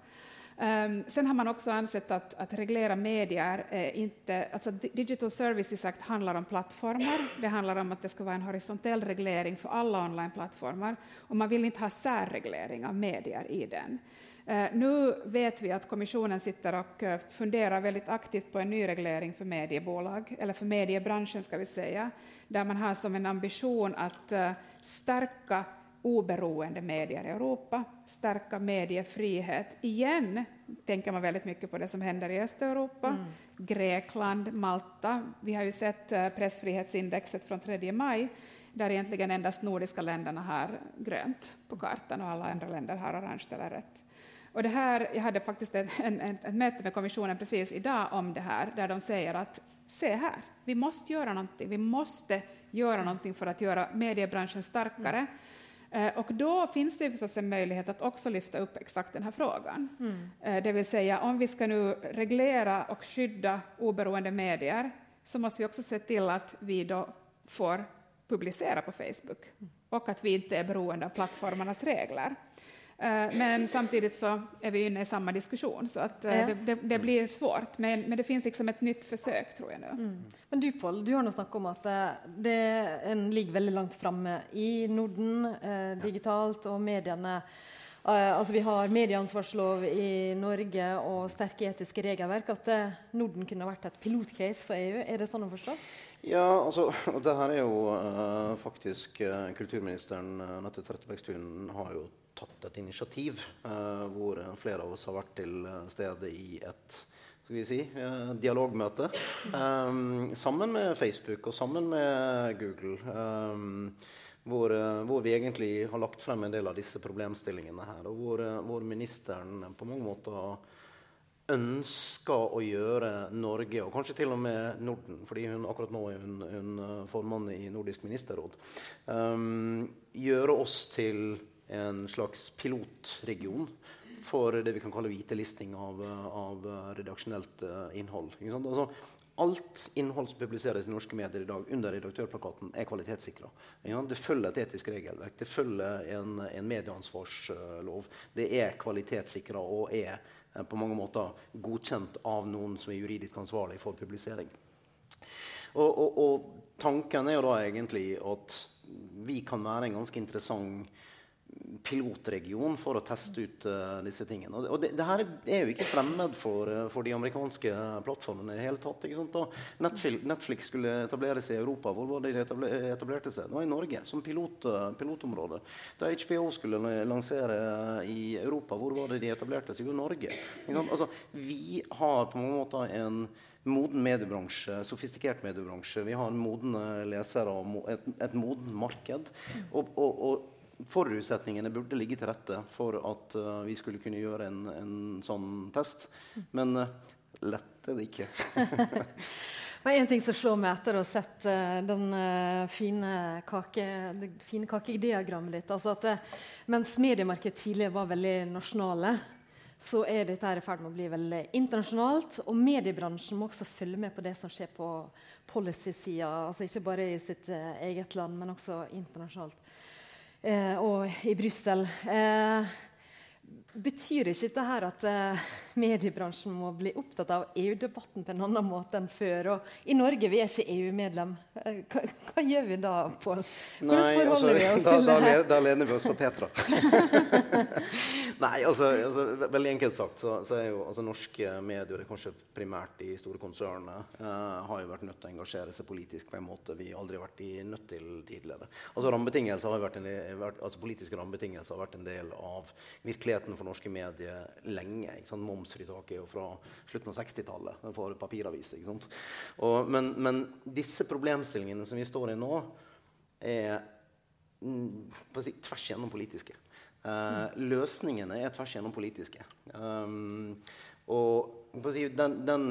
Um, sen har man också ansett att, att reglera medier eh, inte... Alltså Digital Services Act handlar om plattformar. Det handlar om att det ska vara en horisontell reglering för alla onlineplattformar. Och man vill inte ha särreglering av medier i den. Uh, nu vet vi att kommissionen sitter och uh, funderar väldigt aktivt på en ny reglering för mediebolag, eller för mediebranschen ska vi säga, där man har som en ambition att uh, stärka oberoende medier i Europa, stärka mediefrihet. Igen tänker man väldigt mycket på det som händer i Östeuropa, mm. Grekland, Malta. Vi har ju sett pressfrihetsindexet från 3 maj, där egentligen endast nordiska länderna har grönt på kartan och alla andra länder har orange eller rött. Och det här, jag hade faktiskt ett, en, ett möte med kommissionen precis idag om det här, där de säger att se här, vi måste göra någonting, vi måste göra någonting för att göra mediebranschen starkare. Mm. Eh, och då finns det förstås en möjlighet att också lyfta upp exakt den här frågan. Mm. Eh, det vill säga, om vi ska nu reglera och skydda oberoende medier, så måste vi också se till att vi då får publicera på Facebook mm. och att vi inte är beroende av plattformarnas regler. Eh, men samtidigt så är vi inne i samma diskussion, så att eh, ja. det, det, det, blir svårt. Men, men, det finns liksom ett nytt försök, tror jag nu. Mm. Men du, Paul, du har nå snakket om att eh, det, en ligger väldigt långt framme i Norden eh, digitalt, och medierna Uh, altså vi har medieansvarslov i Norge och sterke etiske regelverk. At uh, Norden kunne vært et pilotcase for EU. Er det sånn å forstå? Ja, altså, og det her er jo uh, faktisk Kulturministeren Nette Trettebergstuen har jo tatt et initiativ uh, hvor flere av oss har vært til stede i et skal vi si, uh, dialogmøte um, sammen med Facebook og sammen med Google. Hvor, hvor, vi egentlig har lagt frem en del av disse problemstillingene her. Og hvor, hvor ministeren på mange måter ønsker å gjøre Norge, og kanskje til og med Norden, fordi hun akkurat nå er hun, hun formann i Nordisk ministerråd, um, gjøre oss til en slags pilotregion for det vi kan kalle hvitelisting av, av redaksjonelt uh, innhold. Altså, alt innhold som publiseres i norske medier i dag under redaktørplakaten, er kvalitetssikra. Det følger et etisk regelverk, det følger en, en medieansvarslov. Det er kvalitetssikra og er uh, på mange måter godkjent av noen som er juridisk ansvarlig for publisering. Og, og, og tanken er jo da egentlig at vi kan være en ganske interessant pilotregion for å teste ut uh, disse tingene. Og, det, det, her er jo ikke fremmed for, uh, for de amerikanske plattformene i hele tatt. Netflix, Netflix, skulle etableres i Europa. Hvor var det de etablerte seg? Det var i Norge, som pilot, uh, pilotområde. Da HBO skulle lansere i Europa, hvor var det de etablerte seg? Jo, Norge. Altså, vi har på mange måter en moden mediebransje, sofistikert mediebransje. Vi har modne lesere og et, et moden marked. Og, og, og forutsetningene burde ligge til rette for at uh, vi skulle kunne gjøre en, en sånn test. Men uh, lett er det ikke. Men En ting som slår meg etter å ha sett uh, den uh, fine, kake, det fine kakediagrammet ditt altså at det, Mens mediemarkedet tidligere var veldig nasjonale, så er dette i ferd med å bli veldig internasjonalt. Og mediebransjen må også følge med på det som skjer på policy-sida. Altså ikke bare i sitt uh, eget land, men også internasjonalt eh, og i Brussel. Betyr ikke dette her at eh, mediebransjen må bli opptatt av EU-debatten på en annen måte enn før? Og I Norge vi er ikke EU-medlem. Eh, hva, hva, gjør vi da, Pål? Hvordan forholder vi oss til det? Da, da, da lener vi oss på Petra. Nei, altså, altså, veldig enkelt sagt så, så er jo altså, norske medier, kanskje primært de store konsernene, eh, har jo vært nødt til å engasjere seg politisk på en måte vi aldri har vært i, nødt til tidligere. Altså, rammebetingelser har vært en, vært, altså, Politiske rammebetingelser har vært en del av virkeligheten for norske medier lenge. Ikke sant? Momsfritaket er jo fra slutten av 60-tallet for papiraviser. Men, men disse problemstillingene som vi står i nå, er tvers igjennom politiske. Uh, løsningene er tvers gjennom politiske. Um, og den, den,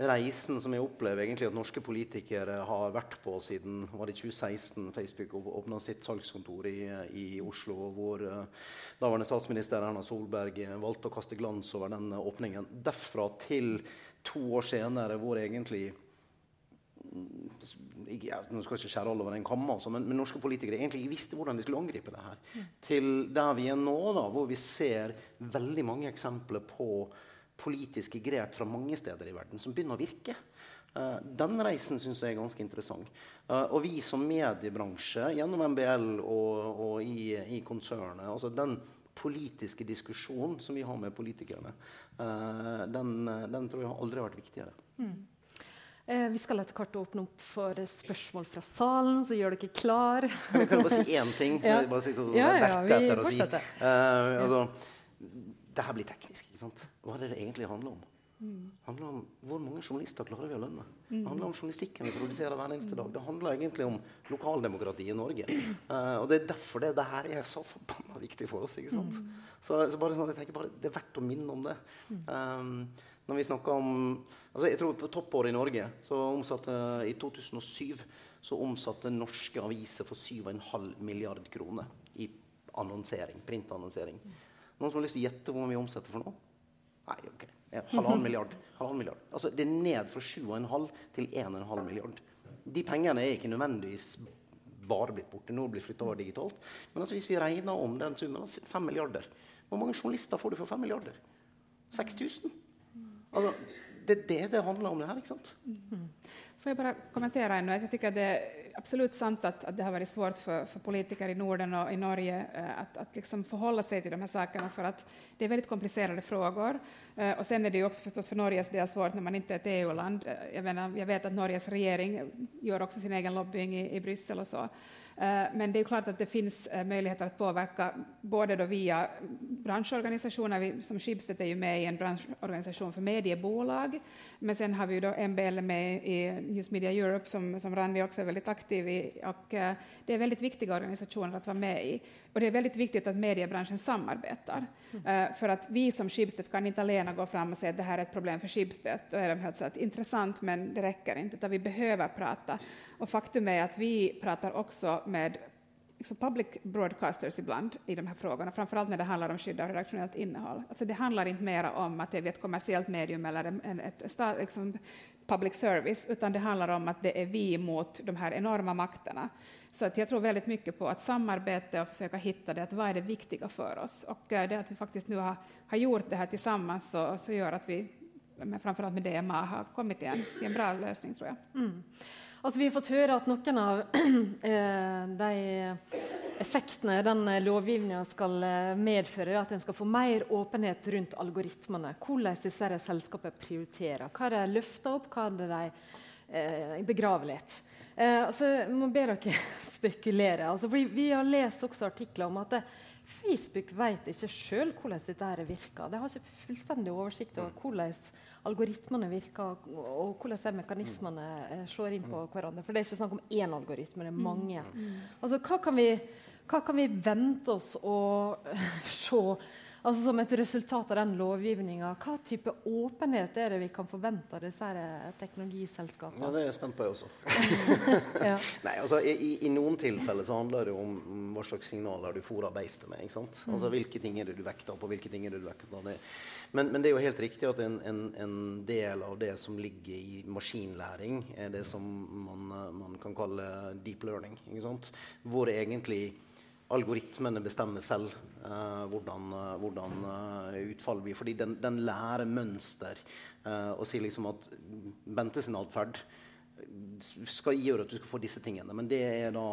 reisen som jeg opplever egentlig at norske politikere har vært på siden var det 2016 Facebook åpna sitt salgskontor i, i Oslo, hvor uh, daværende statsminister Erna Solberg valgte å kaste glans over den åpningen. Derfra til to år senere, hvor egentlig jeg, nå skal ikke skjære alle over en kam, altså, men, men, norske politikere egentlig ikke visste hvordan de skulle angripe det her. Mm. Til der vi er nå, da, hvor vi ser veldig mange eksempler på politiske grep fra mange steder i verden som begynner å virke. Uh, den reisen syns jeg er ganske interessant. Uh, og vi som mediebransje, gjennom MBL og, og i, i, konsernet altså Den politiske diskusjonen som vi har med politikerne, uh, den, den, tror jeg aldri har vært viktigere. Mm. Eh, vi skal etter hvert åpne opp for spørsmål fra salen, så gjør dere klar. Jeg kan bare si én ting. ja. bare si, ja, ja, vi fortsetter. Si. Altså, det her blir teknisk. ikke sant? Hva er det det egentlig handler om? Mm. handler om Hvor mange journalister klarer vi å lønne? Mm. Det handler om journalistikken vi produserer hver eneste dag. Det handler egentlig om lokaldemokrati i Norge. Uh, og Det er derfor det, det her er så forbanna viktig for oss. ikke sant? Mm. Så, så, bare sånn at jeg tenker bare, Det er verdt å minne om det. Um, når vi snakker om altså jeg tror På toppåret i Norge så omsatte i 2007 så omsatte norske aviser for 7,5 milliard kroner i annonsering, printannonsering. Noen som har lyst til å gjette hvor mye vi omsetter for nå? Nei, ok. Halvannen milliard. Halvannen milliard. Altså, det er ned fra 7,5 til 1,5 milliard. De pengene er ikke nødvendigvis bare blitt borte. Nå blir flytta over digitalt. Men altså, hvis vi regner om den summen, 5 milliarder Hvor mange journalister får du for 5 milliarder? 6000? Altså, det er det det handler om, det her. ikke sant? Får jeg bare kommentere ännu? Jag tycker det är absolut sant att, att det har varit svårt för, för, politiker i Norden och i Norge uh, att, att liksom förhålla sig till de här sakerna för att det är väldigt komplicerade frågor. Uh, och sen är det ju också förstås för Norges del svårt när man inte är ett EU-land. Uh, jag, jag, vet att Norges regering gör också sin egen lobbying i, i Bryssel och så. Eh, men det är klart att det finns muligheter möjligheter att påverka både då via branschorganisationer, som Schibsted är ju med i en branschorganisation för mediebolag, men sen har vi ju då MBL med i News Media Europe som, som Randi också är väldigt aktiv i, och eh, det är väldigt viktiga organisationer att vara med i. Och det är väldigt viktigt att mediebranschen samarbetar, mm. för att vi som Schibsted kan inte alena gå fram och säga att det här är ett problem för Schibsted. Då är de helt så att intressant, men det räcker inte, utan vi behöver prata. Och faktum är att vi pratar också med liksom public broadcasters ibland i de här frågorna, framförallt när det handlar om skydd av redaktionellt innehåll. Alltså det handlar inte mer om att det är ett kommersiellt medium eller en, ett liksom public service, utan det handlar om att det är vi mot de här enorma makterna. Så att jag tror väldigt mycket på att samarbeta och försöka hitta det, att vad är det viktiga för oss? Och eh, det att vi faktiskt nu har, har gjort det här tillsammans så, så gör att vi, framförallt med DMA, har kommit till en, till en bra lösning, tror jag. Mm. Altså, vi har fått høre at noen av eh, de effektene den lovgivninga skal eh, medføre, er at en skal få mer åpenhet rundt algoritmene. Hvordan disse selskapene prioriterer. Hva det løfter opp, hva de eh, begraver litt. Eh, altså, jeg må be dere spekulere. Altså, vi har lest også artikler om at det, Facebook vet ikke sjøl hvordan dette virker. De har ikke fullstendig oversikt over hvordan algoritmene virker, og hvordan mekanismene eh, slår inn på hverandre. For det er ikke snakk om én algoritme, det er mange. Altså, hva kan vi, hva kan vi vente oss å se Altså Som et resultat av den lovgivninga, hva type åpenhet er det vi kan forvente av disse eh, teknologiselskapene? Ja, Det er jeg spent på, jeg også. ja. Nei, altså, i, i, noen tilfeller så handler det om hva slags signaler du fôrer beistet med. ikke sant? Mm. Altså Hvilke ting er det du vekter på, hvilke ting er det du vekter på. Men, men, det er jo helt riktig at en, en, en, del av det som ligger i maskinlæring, er det som man, man kan kalle deep learning. ikke sant? Hvor egentlig algoritmene bestemmer selv uh, hvordan, uh, hvordan uh, utfallet blir. Fordi den, den lærer mønster og sier liksom at Bente sin atferd skal gjøre at du skal få disse tingene. Men det er da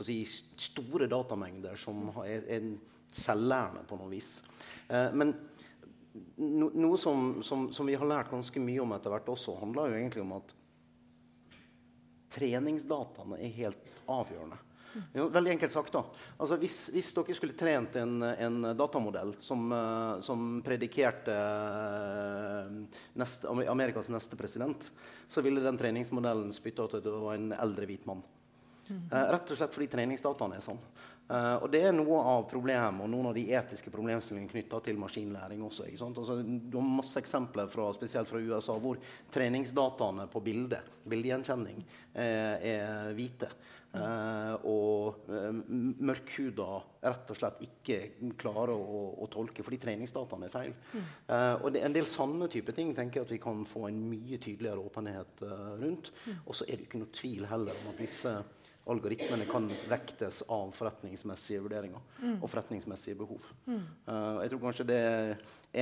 si, store datamengder som er, er selvlærende på noe vis. men no, noe som, som, som, vi har lært ganske mye om etter hvert også, handler jo egentlig om at treningsdataene er helt avgjørende. Veldig enkelt sagt. da. Altså, hvis, hvis, dere skulle trent en, en datamodell som, uh, som predikerte uh, neste, Amerikas neste president, så ville den treningsmodellen spytta ut at det var en eldre hvit mann. Uh, rett og slett fordi treningsdataene er sånn. Uh, og Det er noe av problemet og noen av de etiske problemstillingene knytta til maskinlæring. også. Altså, du har masse eksempler fra, spesielt fra USA hvor treningsdataene på bildet, bildegjenkjenning er, er hvite. Uh, og uh, mørkhuda rett og slett ikke klarer å, å tolke fordi treningsdataene er feil. Uh, og det er en del sanne type ting tenker jeg at vi kan få en mye tydeligere åpenhet rundt. Mm. Og så er det ikke noe tvil heller om at disse algoritmene kan vektes av forretningsmessige vurderinger mm. og forretningsmessige behov. Mm. Uh, jeg tror kanskje det er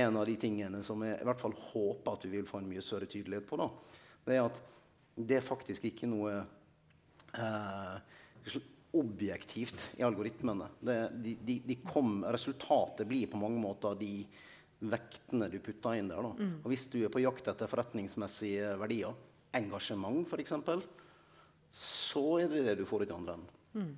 en av de tingene som jeg i hvert fall håper at vi vil få en mye større tydelighet på. Da. Det er at det er faktisk ikke noe uh, objektivt i algoritmene. Det, de, de, de kom, resultatet blir på mange måter de vektene du putter inn der. Mm. Og hvis du er på jakt etter forretningsmessige verdier, engasjement f.eks., så er det det du får i andre enden. Mm.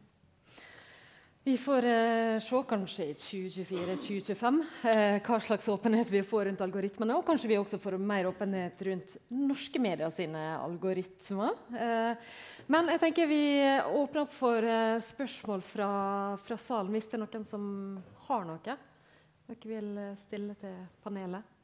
Vi får eh, se kanskje i 2024-2025 eh, hva slags åpenhet vi får rundt algoritmene. Og kanskje vi også får mer åpenhet rundt norske medier sine algoritmer. Eh, men jeg tenker vi åpner opp for eh, spørsmål fra, fra, salen hvis det er noen som har noe dere vil eh, stille til panelet.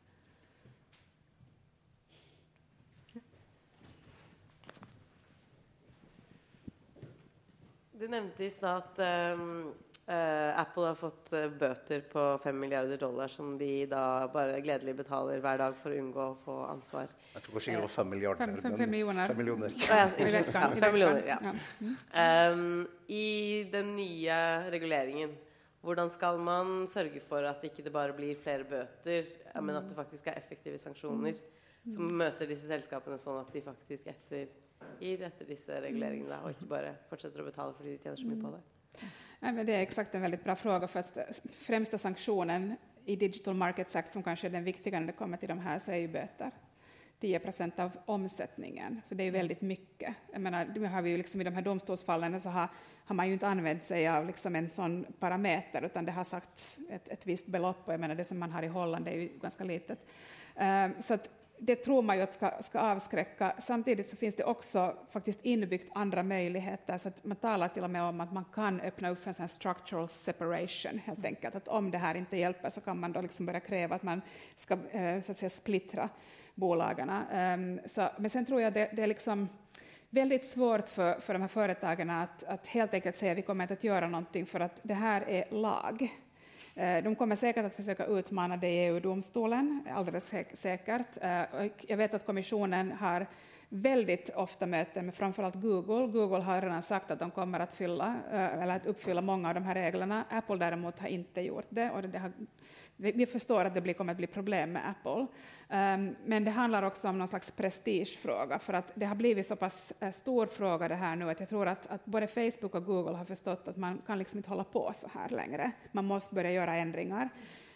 Du nevnte i stad at um, uh, Apple har fått uh, bøter på 5 milliarder dollar som de da bare gledelig betaler hver dag for å unngå å få ansvar. Jeg tror kanskje det var 5 milliarder. 5 millioner. 5 millioner. Oh, ja, ja, 5 millioner ja. Um, I den nye reguleringen, hvordan skal man sørge for at ikke det bare blir flere bøter, men at det faktisk er effektive sanksjoner som møter disse selskapene sånn at de faktisk etter gir etter disse reguleringene, og ikke bare fortsetter å betale fordi de tjener så mye på det? Men det är exakt en väldigt bra fråga. för att Främsta sanktionen i Digital Markets Act, som kanske är den viktiga när det kommer till de här, så är ju böter. 10 procent av omsättningen. Så det är väldigt mycket. Jag menar, det har vi ju liksom I de här domstolsfallen så har, har man ju inte använt sig av liksom en sån parameter, utan det har sagt ett, ett visst belopp. Och jag menar, det som man har i Holland är ju ganska litet. Um, så att det tror man ju att ska, ska avskräcka. Samtidigt så finns det också faktiskt inbyggt andra möjligheter. Så att man talar till och med om att man kan öppna upp för en sån structural separation. helt enkelt. Att om det här inte hjälper så kan man då liksom börja kräva att man ska eh, så att säga, splittra bolagen. Um, men sen tror jag det, det är liksom väldigt svårt för, för de här företagen att, att helt enkelt säga vi kommer inte att göra någonting för att det här är lag. Eh, de kommer säkert att försöka utmana det i EU-domstolen, alldeles säkert. Eh, jag vet att kommissionen har väldigt ofta möten med framförallt Google. Google har redan sagt att de kommer att, fylla, eller att uppfylla många av de här reglerna. Apple däremot har inte gjort det. Och det har, vi förstår att det blir, kommer att bli problem med Apple. Um, men det handlar också om någon slags prestigefråga, för att det har blivit så pass uh, stor fråga det här nu att jag tror att, att både Facebook och Google har förstått att man kan liksom inte hålla på så här längre. Man måste börja göra ändringar.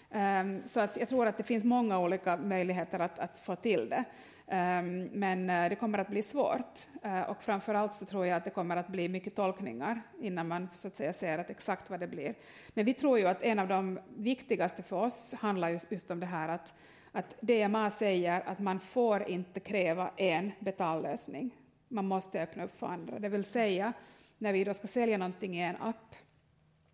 Um, så att jag tror att det finns många olika möjligheter att, att få till det. Um, men uh, det kommer att bli svårt. Uh, och framförallt så tror jag att det kommer att bli mycket tolkningar innan man så att säga ser att exakt vad det blir. Men vi tror ju att en av de viktigaste för oss handlar just, just om det här att, att DMA säger att man får inte kräva en betallösning. Man måste öppna upp för andra. Det vill säga, när vi då ska sälja någonting i en app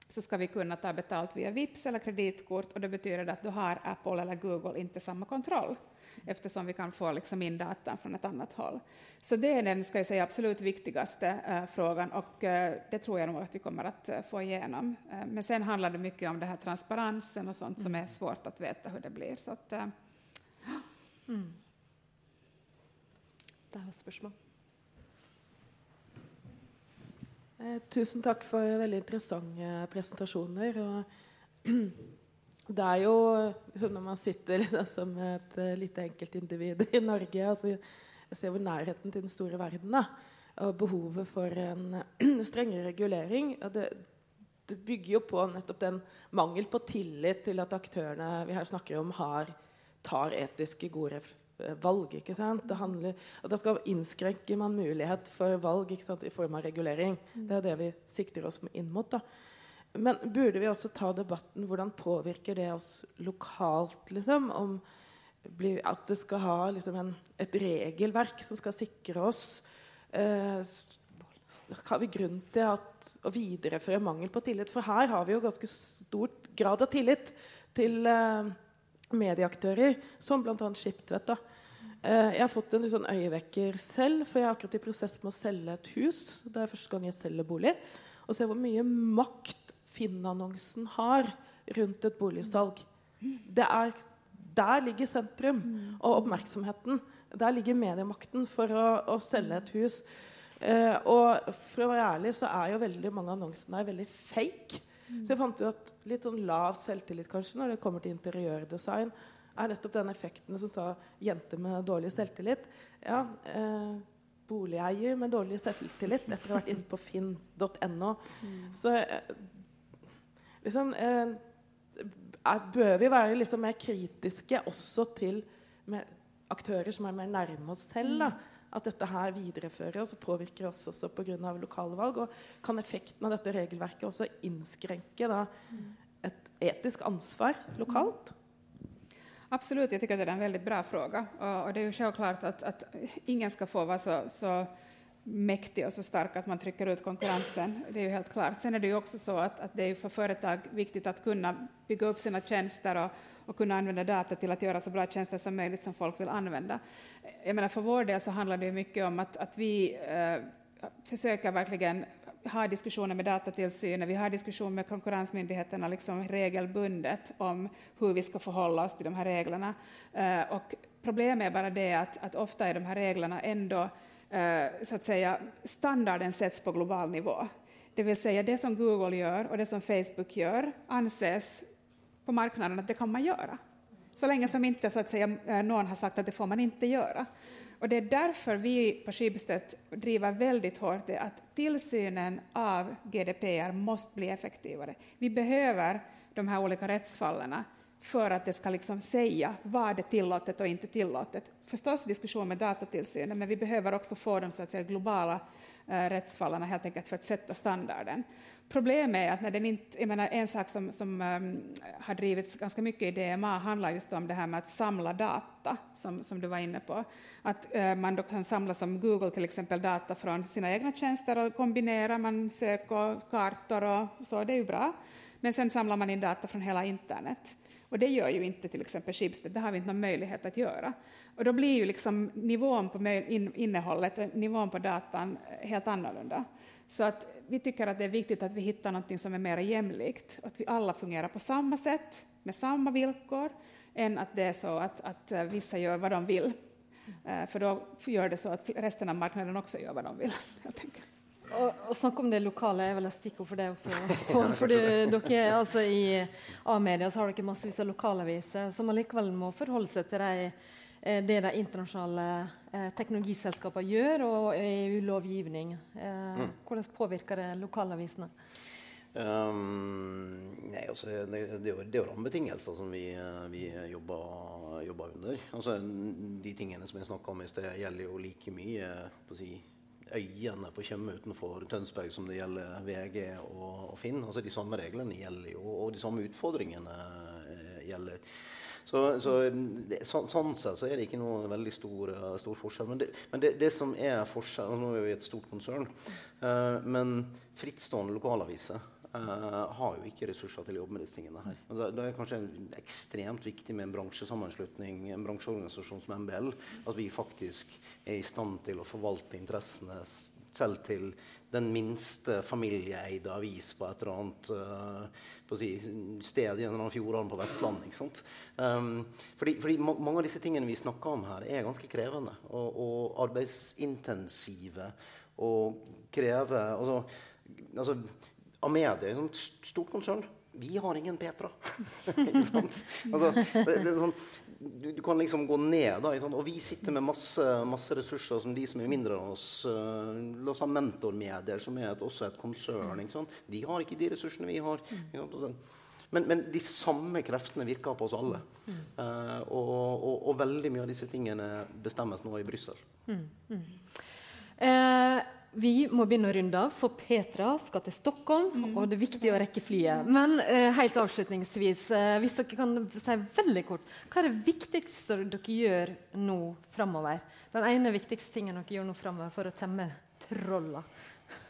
så ska vi kunna ta betalt via Vips eller kreditkort och det betyder att då har Apple eller Google inte samma kontroll eftersom vi kan få liksom in data från ett annat håll. Så det är den ska jag säga, absolut viktigaste eh, frågan och eh, det tror jag nog att vi kommer att eh, få igenom. men sen handlar det mycket om det här transparensen och sånt mm. som är svårt att veta hur det blir. Så att, mm. Det var spørsmål. Eh, tusen takk for veldig interessante presentasjoner. Og det er jo Når man sitter liksom, som et uh, lite enkeltindivid i Norge altså, Jeg ser hvor nærheten til den store verden da, og behovet for en strengere regulering det, det, bygger jo på nettopp den mangel på tillit til at aktørene vi her snakker om, har, tar etiske, gode Eh, valg. ikke sant? Det handler, og Da skal innskrenker man mulighet for valg ikke sant? i form av regulering. Mm. Det er det vi sikter oss inn mot. da. Men burde vi også ta debatten hvordan påvirker det oss lokalt? liksom, om At det skal ha liksom, en, et regelverk som skal sikre oss eh, Har vi grunn til at, å videreføre mangel på tillit? For her har vi jo ganske stor grad av tillit til eh, medieaktører, som bl.a. Skiptvet. Eh, jeg har fått en sånn øyevekker selv, for jeg er akkurat i prosess med å selge et hus. Det er første gang jeg selger bolig. Og se hvor mye makt Finn-annonsen har rundt et boligsalg. Det er, der ligger sentrum og oppmerksomheten. Der ligger mediemakten for å, å selge et hus. Eh, og for å være ærlig så er jo veldig mange annonsene her veldig fake. Så jeg fant jo at litt sånn lav selvtillit kanskje når det kommer til interiørdesign, er nettopp den effekten som sa 'jente med dårlig selvtillit'. Ja, eh, boligeier med dårlig selvtillit etter å ha vært inne på finn.no. Så eh, liksom eh, Bør vi være liksom mer kritiske også til aktører som er mer nærme oss selv? da? at dette her viderefører oss og påvirker oss også pga. lokale valg. Og kan effekten av dette regelverket også innskrenke da, et etisk ansvar lokalt? Absolutt. Jeg syns det er en veldig bra fråga. Og, og, det er jo selvklart at, at ingen skal få være så, så mäktig och så stark att man trycker ut konkurrensen. Det är ju helt klart. Sen är det ju också så att, att det är för företag viktigt att kunna bygga upp sina tjänster och, och kunna använda data till att göra så bra tjänster som möjligt som folk vill använda. Jag menar, för vår del så handlar det mycket om att, att vi eh, försöker verkligen ha diskussioner med datatillsynen, vi har diskussioner med konkurrensmyndigheterna liksom regelbundet om hur vi ska förhålla oss till de här reglerna. Eh, och problemet är bara det att, att ofta är de här reglerna ändå så att säga, standarden sätts på global nivå. Det vill säga det som Google gör och det som Facebook gör anses på marknaden att det kan man göra. Så länge som inte så att säga, eh, någon har sagt att det får man inte göra. Och det är därför vi på Schibsted driver väldigt hårt det att tillsynen av GDPR måste bli effektivare. Vi behöver de här olika rättsfallen för att det ska liksom säga vad är tillåtet och inte tillåtet. Förstås diskussion med datatillsynen, men vi behöver också få de så att säga, globala eh, rättsfallen helt enkelt för att sätta standarden. Problemet är att när den inte, jag menar, en sak som, som um, har drivits ganska mycket i DMA handlar just om det här med att samla data, som, som du var inne på. Att uh, man då kan samla som Google till exempel data från sina egna tjänster och kombinera, man söker kartor och så, det är ju bra. Men sen samlar man in data från hela internet. Och det gör ju inte till exempel Schibsted, det har vi inte någon möjlighet att göra. Och då blir ju liksom nivån på innehållet, nivån på datan helt annorlunda. Så att vi tycker att det är viktigt att vi hittar något som är mer jämlikt, att vi alla fungerar på samma sätt, med samma villkor, än att det är så att, att vissa gör vad de vill. För da gjør det så at resten av marknaden også gjør hva de vil. Å snakke om det lokale er vel et stikkord for det også. For, for dere, altså I A-media så har dere massevis av lokalaviser som allikevel må forholde seg til de, eh, det de internasjonale eh, teknologiselskapene gjør, og EU-lovgivning. Eh, mm. Hvordan påvirker det lokalavisene? Um, nei, altså, det, det, er jo, det er rammebetingelser som vi, vi jobber, jobber, under. Altså, de tingene som jeg snakka om i sted, gjelder jo like mye på å si, øyene på Tjøme utenfor Tønsberg som det gjelder VG og, og Finn. Altså De samme reglene gjelder jo, og de samme utfordringene eh, gjelder. Så, så, det, så, sånn sett så er det ikke noe veldig stor, uh, stor forskjell. Men, det, men det, det, som er forskjell Nå er vi et stort konsern, uh, men frittstående lokalaviser Uh, har jo ikke ressurser til å jobbe med disse tingene her. Og da, da er kanskje ekstremt viktig med en bransjesammenslutning, en bransjeorganisasjon som MBL, at vi faktisk er i stand til å forvalte interessene selv til den minste familieeide avis på et eller annet uh, si, sted i en eller annen fjordarm på Vestlandet. ikke sant? Um, fordi, fordi ma mange av disse tingene vi snakker om her, er ganske krevende og, og arbeidsintensive og krever altså, altså Amedia er et sånt stort konsern. Vi har ingen Petra. altså, det, det sånn, du, du, kan liksom gå ned. Da, og vi sitter med masse, masse, ressurser som de som er mindre enn oss. Uh, la oss ha Mentormedier, som er et, også et konsern. De har ikke de ressursene vi har. Men, men, de samme kreftene virker på oss alle. Uh, og, og, og, veldig mye av disse tingene bestemmes nå i Brussel. Mm. Uh, vi må begynne å runde av, for Petra skal til Stockholm, mm. og det er viktig å rekke flyet. Men eh, helt avslutningsvis, eh, hvis dere kan si veldig kort, hva er det viktigste dere gjør nå framover? Den ene viktigste tingen dere gjør nå framover for å temme trolla?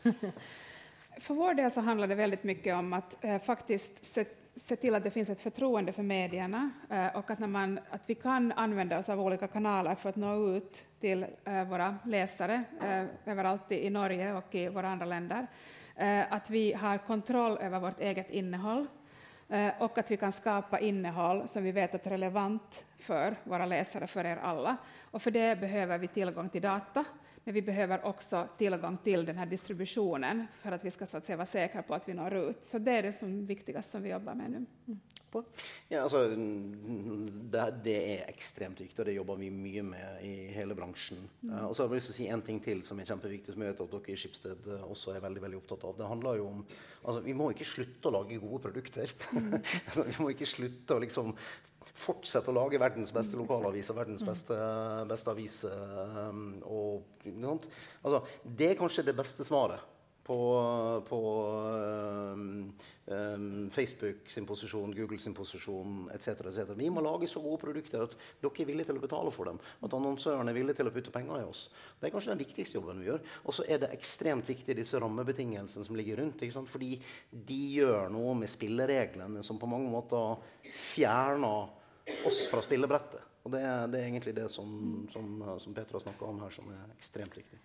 for vår del så handler det veldig mye om at eh, faktisk sett se till att det finns ett förtroende för medierna eh, och att, när man, att vi kan använda oss av olika kanaler för att nå ut till eh, våra läsare eh, överallt i Norge och i våra andra länder. Att vi har kontroll över vårt eget innehåll eh, och att vi kan skapa innehåll som vi vet är relevant för våra läsare, för er alla. Och för det behöver vi tillgång till data men vi behöver också tillgång till den här distributionen för att vi ska så att säga, vara säkra på att vi når ut. Så det är det som viktigast som vi jobbar med nu. Mm. Ja, altså, det, det, er ekstremt viktig, og det jobber vi mye med i hele bransjen. Mm. Uh, og så har jeg lyst til å si en ting til som er kjempeviktig, som jeg vet at dere i Skipsted uh, også er veldig veldig opptatt av. Det handler jo om altså, Vi må ikke slutte å lage gode produkter. Mm. altså, vi må ikke slutte å liksom fortsette å lage verdens beste lokalavis og verdens beste, beste avis. Um, og, altså, det er kanskje det beste svaret på, på um, um, Facebook sin posisjon, Google sin posisjon etc. Et vi må lage så gode produkter at dere er villige til å betale for dem. At annonsøren er villig til å putte penger i oss. Det er kanskje den viktigste jobben vi gjør. Og så er det ekstremt viktig disse rammebetingelsene som ligger rundt. Fordi de gjør noe med spillereglene som på mange måter fjerner oss fra spillebrettet. Og det, det, er egentlig det som, som, som Peter har snakka om her, som er ekstremt viktig.